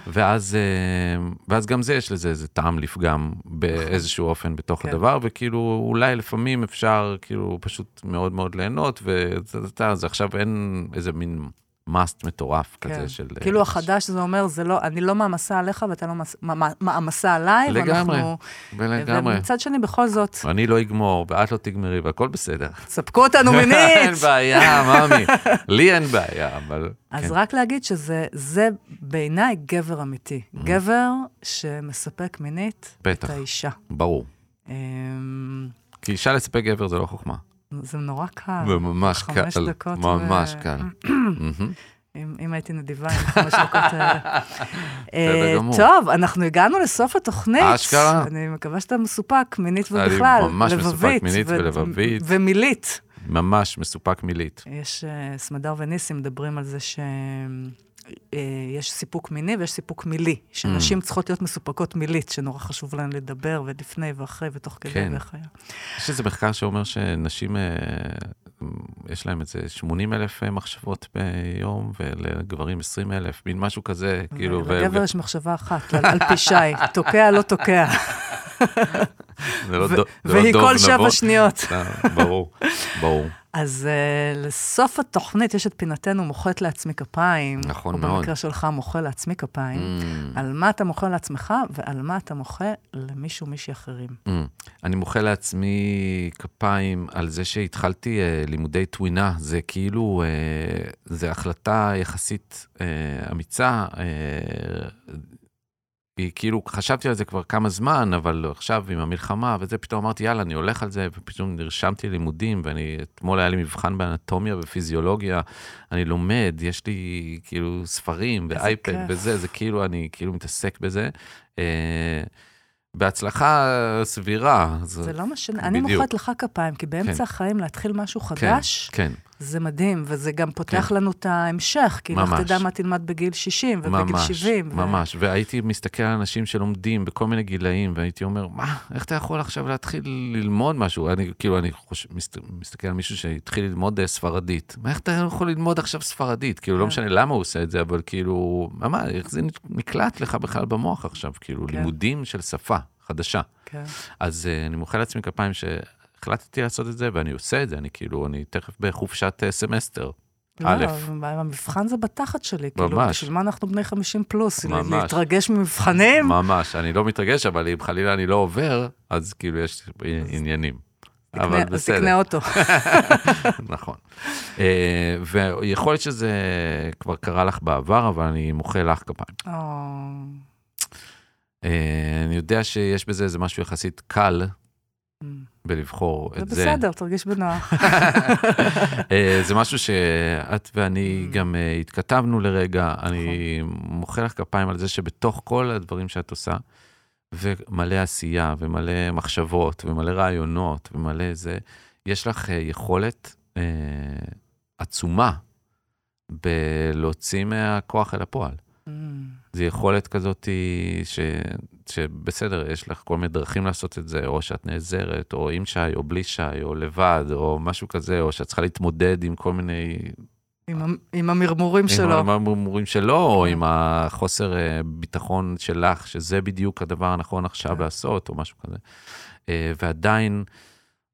ואז, אה, ואז גם זה, יש לזה איזה טעם לפגם באיזשהו אופן בתוך כן. הדבר, וכאילו אולי לפעמים אפשר כאילו פשוט מאוד מאוד ליהנות, ואתה, אז עכשיו אין איזה מין מאסט מטורף כן. כזה של... כאילו החדש זה אומר, זה לא, אני לא מעמסה עליך ואתה לא מס- מה- מעמסה עליי, לגמרי, ואנחנו... ולגמרי. ומצד שני, בכל זאת, אני לא אגמור, ואת לא תגמרי, והכל בסדר. ספקו אותנו [LAUGHS] אין מינית. בעיה, ממי. [LAUGHS] לי אין בעיה, אבל... אז כן. רק להגיד שזה זה בעיניי גבר אמיתי. גבר שמספק מינית את בטח. האישה. ברור. אמ, כי אישה לספק גבר זה לא חוכמה. זה נורא קל. זה ממש קל. חמש דקות ממש ו- קל. [CLEARS THROAT] אם, אם הייתי נדיבה עם החמש דקות [LAUGHS] האלה. אה, גמור. טוב, אנחנו הגענו לסוף התוכנית. אשכרה. אני מקווה שאתה מסופק מינית אני ובכלל. ממש מסופק מינית ולבבית. ומילית. ממש מסופק מילית. יש, אה, סמדר וניסים מדברים על זה שיש סיפוק מיני ויש סיפוק מילי, Mm. שנשים צריכות להיות מסופקות מילית, שנורא חשוב להן לדבר, ולפני ואחרי ותוך כדי כן. ואחרי. יש איזה מחקר שאומר שנשים, אה, יש להם איזה 80 אלף אה, מחשבות ביום, ולגברים 20 אלף, מין משהו כזה, כאילו, ו- לגבר יש מחשבה אחת, על על פי שי, תוקע לא תוקע, זה לא ו- דו- זה לא והיא דוב כל נבון. שבע שניות. אה, ברור, ברור. אז uh, לסוף התוכנית יש את פינתנו מוחאת לעצמי כפיים. נכון או מאוד. במקרה שלך מוחא לעצמי כפיים. Mm, על מה אתה מוחא לעצמך ועל מה אתה מוחא למישהו, מישהי אחרים. mm. אני מוחא לעצמי כפיים על זה שהתחלתי אה, לימודי טווינה, זה כאילו, אה, זה החלטה יחסית אה, אמיצה. אה, היא כאילו, חשבתי על זה כבר כמה זמן, אבל עכשיו עם המלחמה וזה, פתאום אמרתי, יאללה, אני הולך על זה, ופתאום נרשמתי ללימודים, ואני, אתמול היה לי מבחן באנטומיה ופיזיולוגיה, אני לומד, יש לי כאילו ספרים ואייפד. וזה, זה כאילו, אני כאילו מתעסק בזה. אה, בהצלחה סבירה. זה לא משנה, אני. מוחאת לך כפיים, כי באמצע כן. החיים להתחיל משהו כן, חדש, כן, זה מדהים, וזה גם פותח כן. לנו את ההמשך, כי לך ממש. תדע מה תלמד בגיל 60 ובגיל ממש, 70. ו- ממש. והייתי מסתכל על אנשים שלומדים בכל מיני גילאים, והייתי אומר, מה, איך אתה יכול עכשיו להתחיל ללמוד משהו? אני, כאילו, אני חוש... מסת... מסתכל על מישהו שהתחיל ללמוד אה, ספרדית. מה, איך אתה יכול ללמוד עכשיו ספרדית? כאילו, לא כן. משנה למה הוא עושה את זה, אבל כאילו, מה, איך זה נקלט לך בכלל במוח עכשיו? כאילו, כן. לימודים של שפה חדשה. כן. אז אה, אני מוחא לעצמי כפיים שהחלטתי לעשות את זה, ואני עושה את זה, אני כאילו, אני תכף בחופשת אה, סמסטר. א'. לא, המבחן זה בתחת שלי, כאילו. בשביל מה אנחנו בני 50 פלוס? להתרגש ממבחנים? ממש, אני לא מתרגש, אבל אם חלילה אני לא עובר, אז כאילו יש עניינים. אבל אז בסדר. תקנה אותו. [LAUGHS] נכון. אה, ויכול להיות שזה כבר קרה לך בעבר, אבל אני מוחא לך כפיים. אה, אני יודע שיש בזה איזה משהו יחסית קל mm. בלבחור זה את זה. בסדר, תרגיש בנוח. [LAUGHS] אה, זה משהו שאת ואני Mm. גם אה, התכתבנו לרגע, אני נכון. מוחא לך כפיים על זה שבתוך כל הדברים שאת עושה, ומלא עשייה, ומלא מחשבות, ומלא רעיונות, ומלא זה, יש לך אה, יכולת אה, עצומה בלהוציא מהכוח אל הפועל. Mm. זו יכולת כזאת ש... שבסדר, יש לך כל מיני דרכים לעשות את זה, או שאת נעזרת, או עם שי, או בלי שי, או לבד, או משהו כזה, או שאת צריכה להתמודד עם כל מיני... עם המ- עם המרמורים שלו. עם המרמורים שלו, או. עם החוסר אה, ביטחון שלך, שזה בדיוק הדבר הנכון עכשיו כן. לעשות, או משהו כזה. אה, ועדיין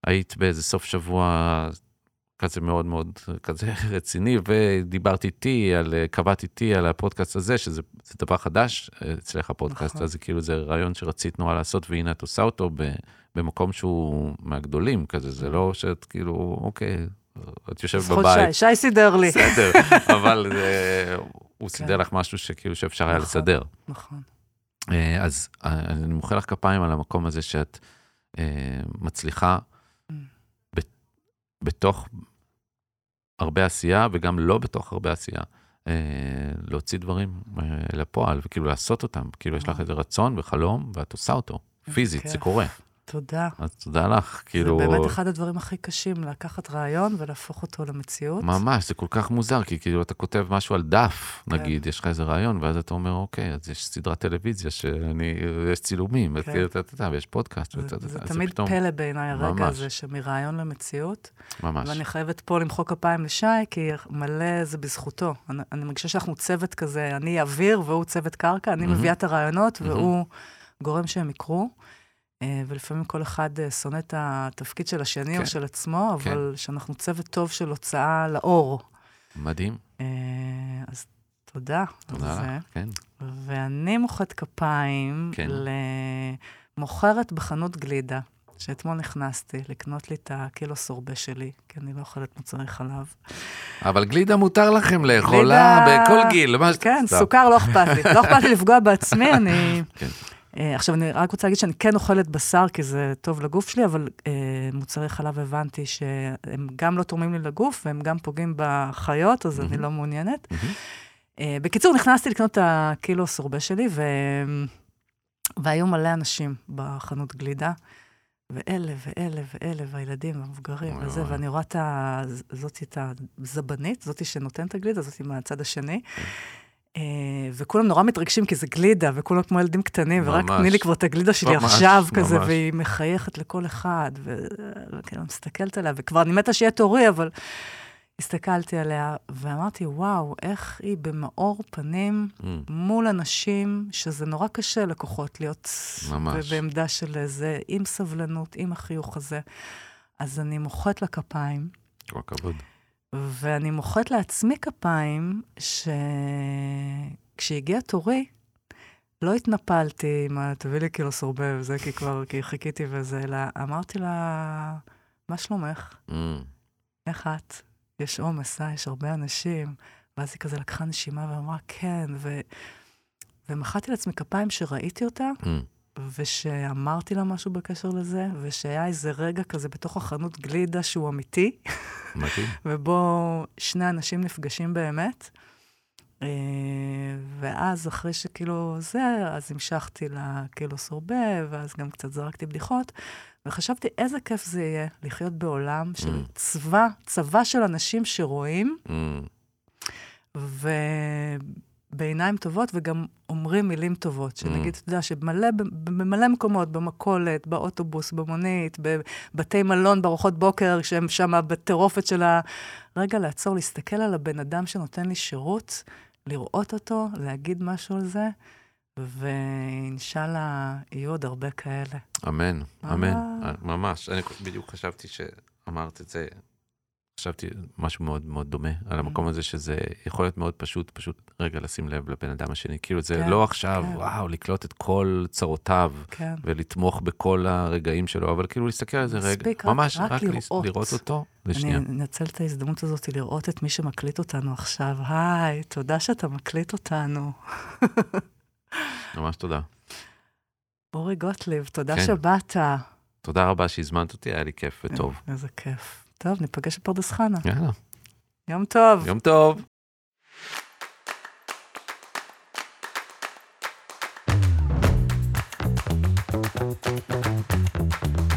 היית באיזה סוף שבוע כזה מאוד מאוד כזה [LAUGHS] רציני, ודיברת איתי, על, אה, קבעת איתי על הפודקאסט הזה, שזה זה דבר חדש אה, אצלך הפודקאסט, נכון. אז כאילו זה רעיון שרצית נורא לעשות, והנה את עושה אותו ב, במקום שהוא מהגדולים כזה, זה לא שאת כאילו, אוקיי, את יושבת בבית. שי, שי סידר לי. בסדר, [LAUGHS] אבל זה- הוא סידר לך משהו שכאילו שאפשר היה כן. נכון. לסדר. נכון. אה, אז אה, אני מוחא לך כפיים על המקום הזה שאת אה, מצליחה Mm. בתוך הרבה עשייה וגם לא בתוך הרבה עשייה. אה, להוציא דברים אה, לפועל וכאילו לעשות אותם, כאילו יש לך. איזה רצון וחלום ואת עושה אותו, פיזית, זה. קורה. תודה. אז תודה לך, כאילו... זה באמת אחד הדברים הכי קשים, לקחת רעיון ולהפוך אותו למציאות. ממש, זה כל כך מוזר, כי כאילו אתה כותב משהו על דף, כן. נגיד, יש לך איזה רעיון, ואז אתה אומר, אוקיי, אז יש סדרת טלוויזיה שאני, יש צילומים, כן. יודע, ויש פודקאסט, זה, ואתה זה יודע, תמיד פתאום, פלא בעיניי הרגע ממש. הזה, שמרעיון למציאות. ממש. ואני חייבת פה למחוא כפיים לשי, כי מלא זה בזכותו. אני, אני מרגישה שאנחנו צוות כזה, אני אוויר והוא צוות קרקע, אני מהמם. מביאה את הרעיונות מהמם. והוא גורם שהם יקרו. אה, ולפעמים כל אחד אה, שונא את התפקיד של השני כן. או של עצמו, כן. אבל שאנחנו צוות טוב של הוצאה לאור. מדהים, אה, אז תודה. תודה. לך, כן. ואני מוחאת כפיים כן. למוכרת בחנות גלידה, שאתמול נכנסתי לקנות לי את הקילו סורבה שלי, כי אני לא אוכלת מוצרי חלב. אבל גלידה מותר לכם לאכול, גלידה- בכל גיל. כן. סוכר לא אכפת לי. לא אכפת לי לפגוע בעצמי, אני... [LAUGHS] כן. אה, עכשיו, אני רק רוצה להגיד שאני כן אוכלת בשר, כי זה טוב לגוף שלי, אבל אה, מוצרי חלב הבנתי שהם גם לא תורמים לי לגוף, והם גם פוגעים בחיות, אז אני מהמם. לא מעוניינת. מהמם. אה, בקיצור, נכנסתי לקנות את הקילו סורבה שלי, ו... והיו מלא אנשים בחנות גלידה, ואלה ואלה ואלה, והילדים והמבוגרים וזה, וואי. ואני רואה את ה... זאתי את הזבנית, זאתי שנותנת את הגלידה, זאתי מהצד השני. אה, וכולם נורא מתרגשים כי זה גלידה, וכולם כמו ילדים קטנים, ורק ממש. תני לי כבר את הגלידה שלי ממש, עכשיו כזה, ממש. והיא מחייכת לכל אחד, וכאילו מסתכלת עליה, וכבר אני מתה שיהיה תורי, אבל הסתכלתי עליה, ואמרתי, וואו, איך היא במאור פנים Mm, מול אנשים, שזה נורא קשה לקוחות להיות ממש. בעמדה של איזה, עם סבלנות, עם החיוך הזה. אז אני מוחאת לה כפיים, כל הכבוד. ואני מוחאת לעצמי כפיים, שכשהגיע תורי, לא התנפלתי עם ה... תביא לי כאילו סורבה וזה, כי כבר, כי חיכיתי וזה, אלא אמרתי לה, מה שלומך? Mm, איך את? יש עומס, אה? יש הרבה אנשים. ואז היא כזה לקחה נשימה ואמרה, כן, ו... ומחאתי לעצמי כפיים שראיתי אותה, mm, ושאמרתי לה משהו בקשר לזה, ושהיה איזה רגע כזה בתוך החנות גלידה שהוא אמיתי, מדהים. [LAUGHS] ובו שני אנשים נפגשים באמת. אה, ואז אחרי שכאילו זה, אז המשכתי לכאילו סורבה, ואז גם קצת זרקתי בדיחות, וחשבתי איזה כיף זה יהיה לחיות בעולם של Mm. צבא, צבא של אנשים שרואים, Mm, ובעיניים טובות, וגם אומרים מילים טובות. Mm. שנגיד, אתה יודע, שבמלא, במלא מקומות, במכולת, באוטובוס, במונית, בבתי מלון, בארוחות בוקר, כשהם שם בטירופת של ה... רגע, לעצור, להסתכל על הבן אדם שנותן לי שירות, לראות אותו, להגיד משהו על זה, ואינשאללה, יהיו עוד הרבה כאלה. אמן, אמן. ממש. אני בדיוק חשבתי שאמרת את זה חשבתי משהו מאוד מאוד דומה, על המקום הזה שזה יכול להיות מאוד פשוט, פשוט רגע לשים לב לבן אדם השני. כאילו זה כן, לא עכשיו, כן. וואו, לקלוט את כל צרותיו, כן. ולתמוך בכל הרגעים שלו, אבל כאילו להסתכל על זה רגע, מספיק ממש רק רק לראות. לראות אותו אני לשנייה. אנצל את ההזדמנות הזאת לראות את מי שמקליט אותנו עכשיו. היי, תודה שאתה מקליט אותנו. ממש תודה. אורי גוטליב, תודה כן. שבאת. תודה רבה שהזמנת אותי, היה לי כיף וטוב. איזה כיף. טוב, ניפגש בפרדס חנה. יאללה, יום טוב. יום טוב. Thank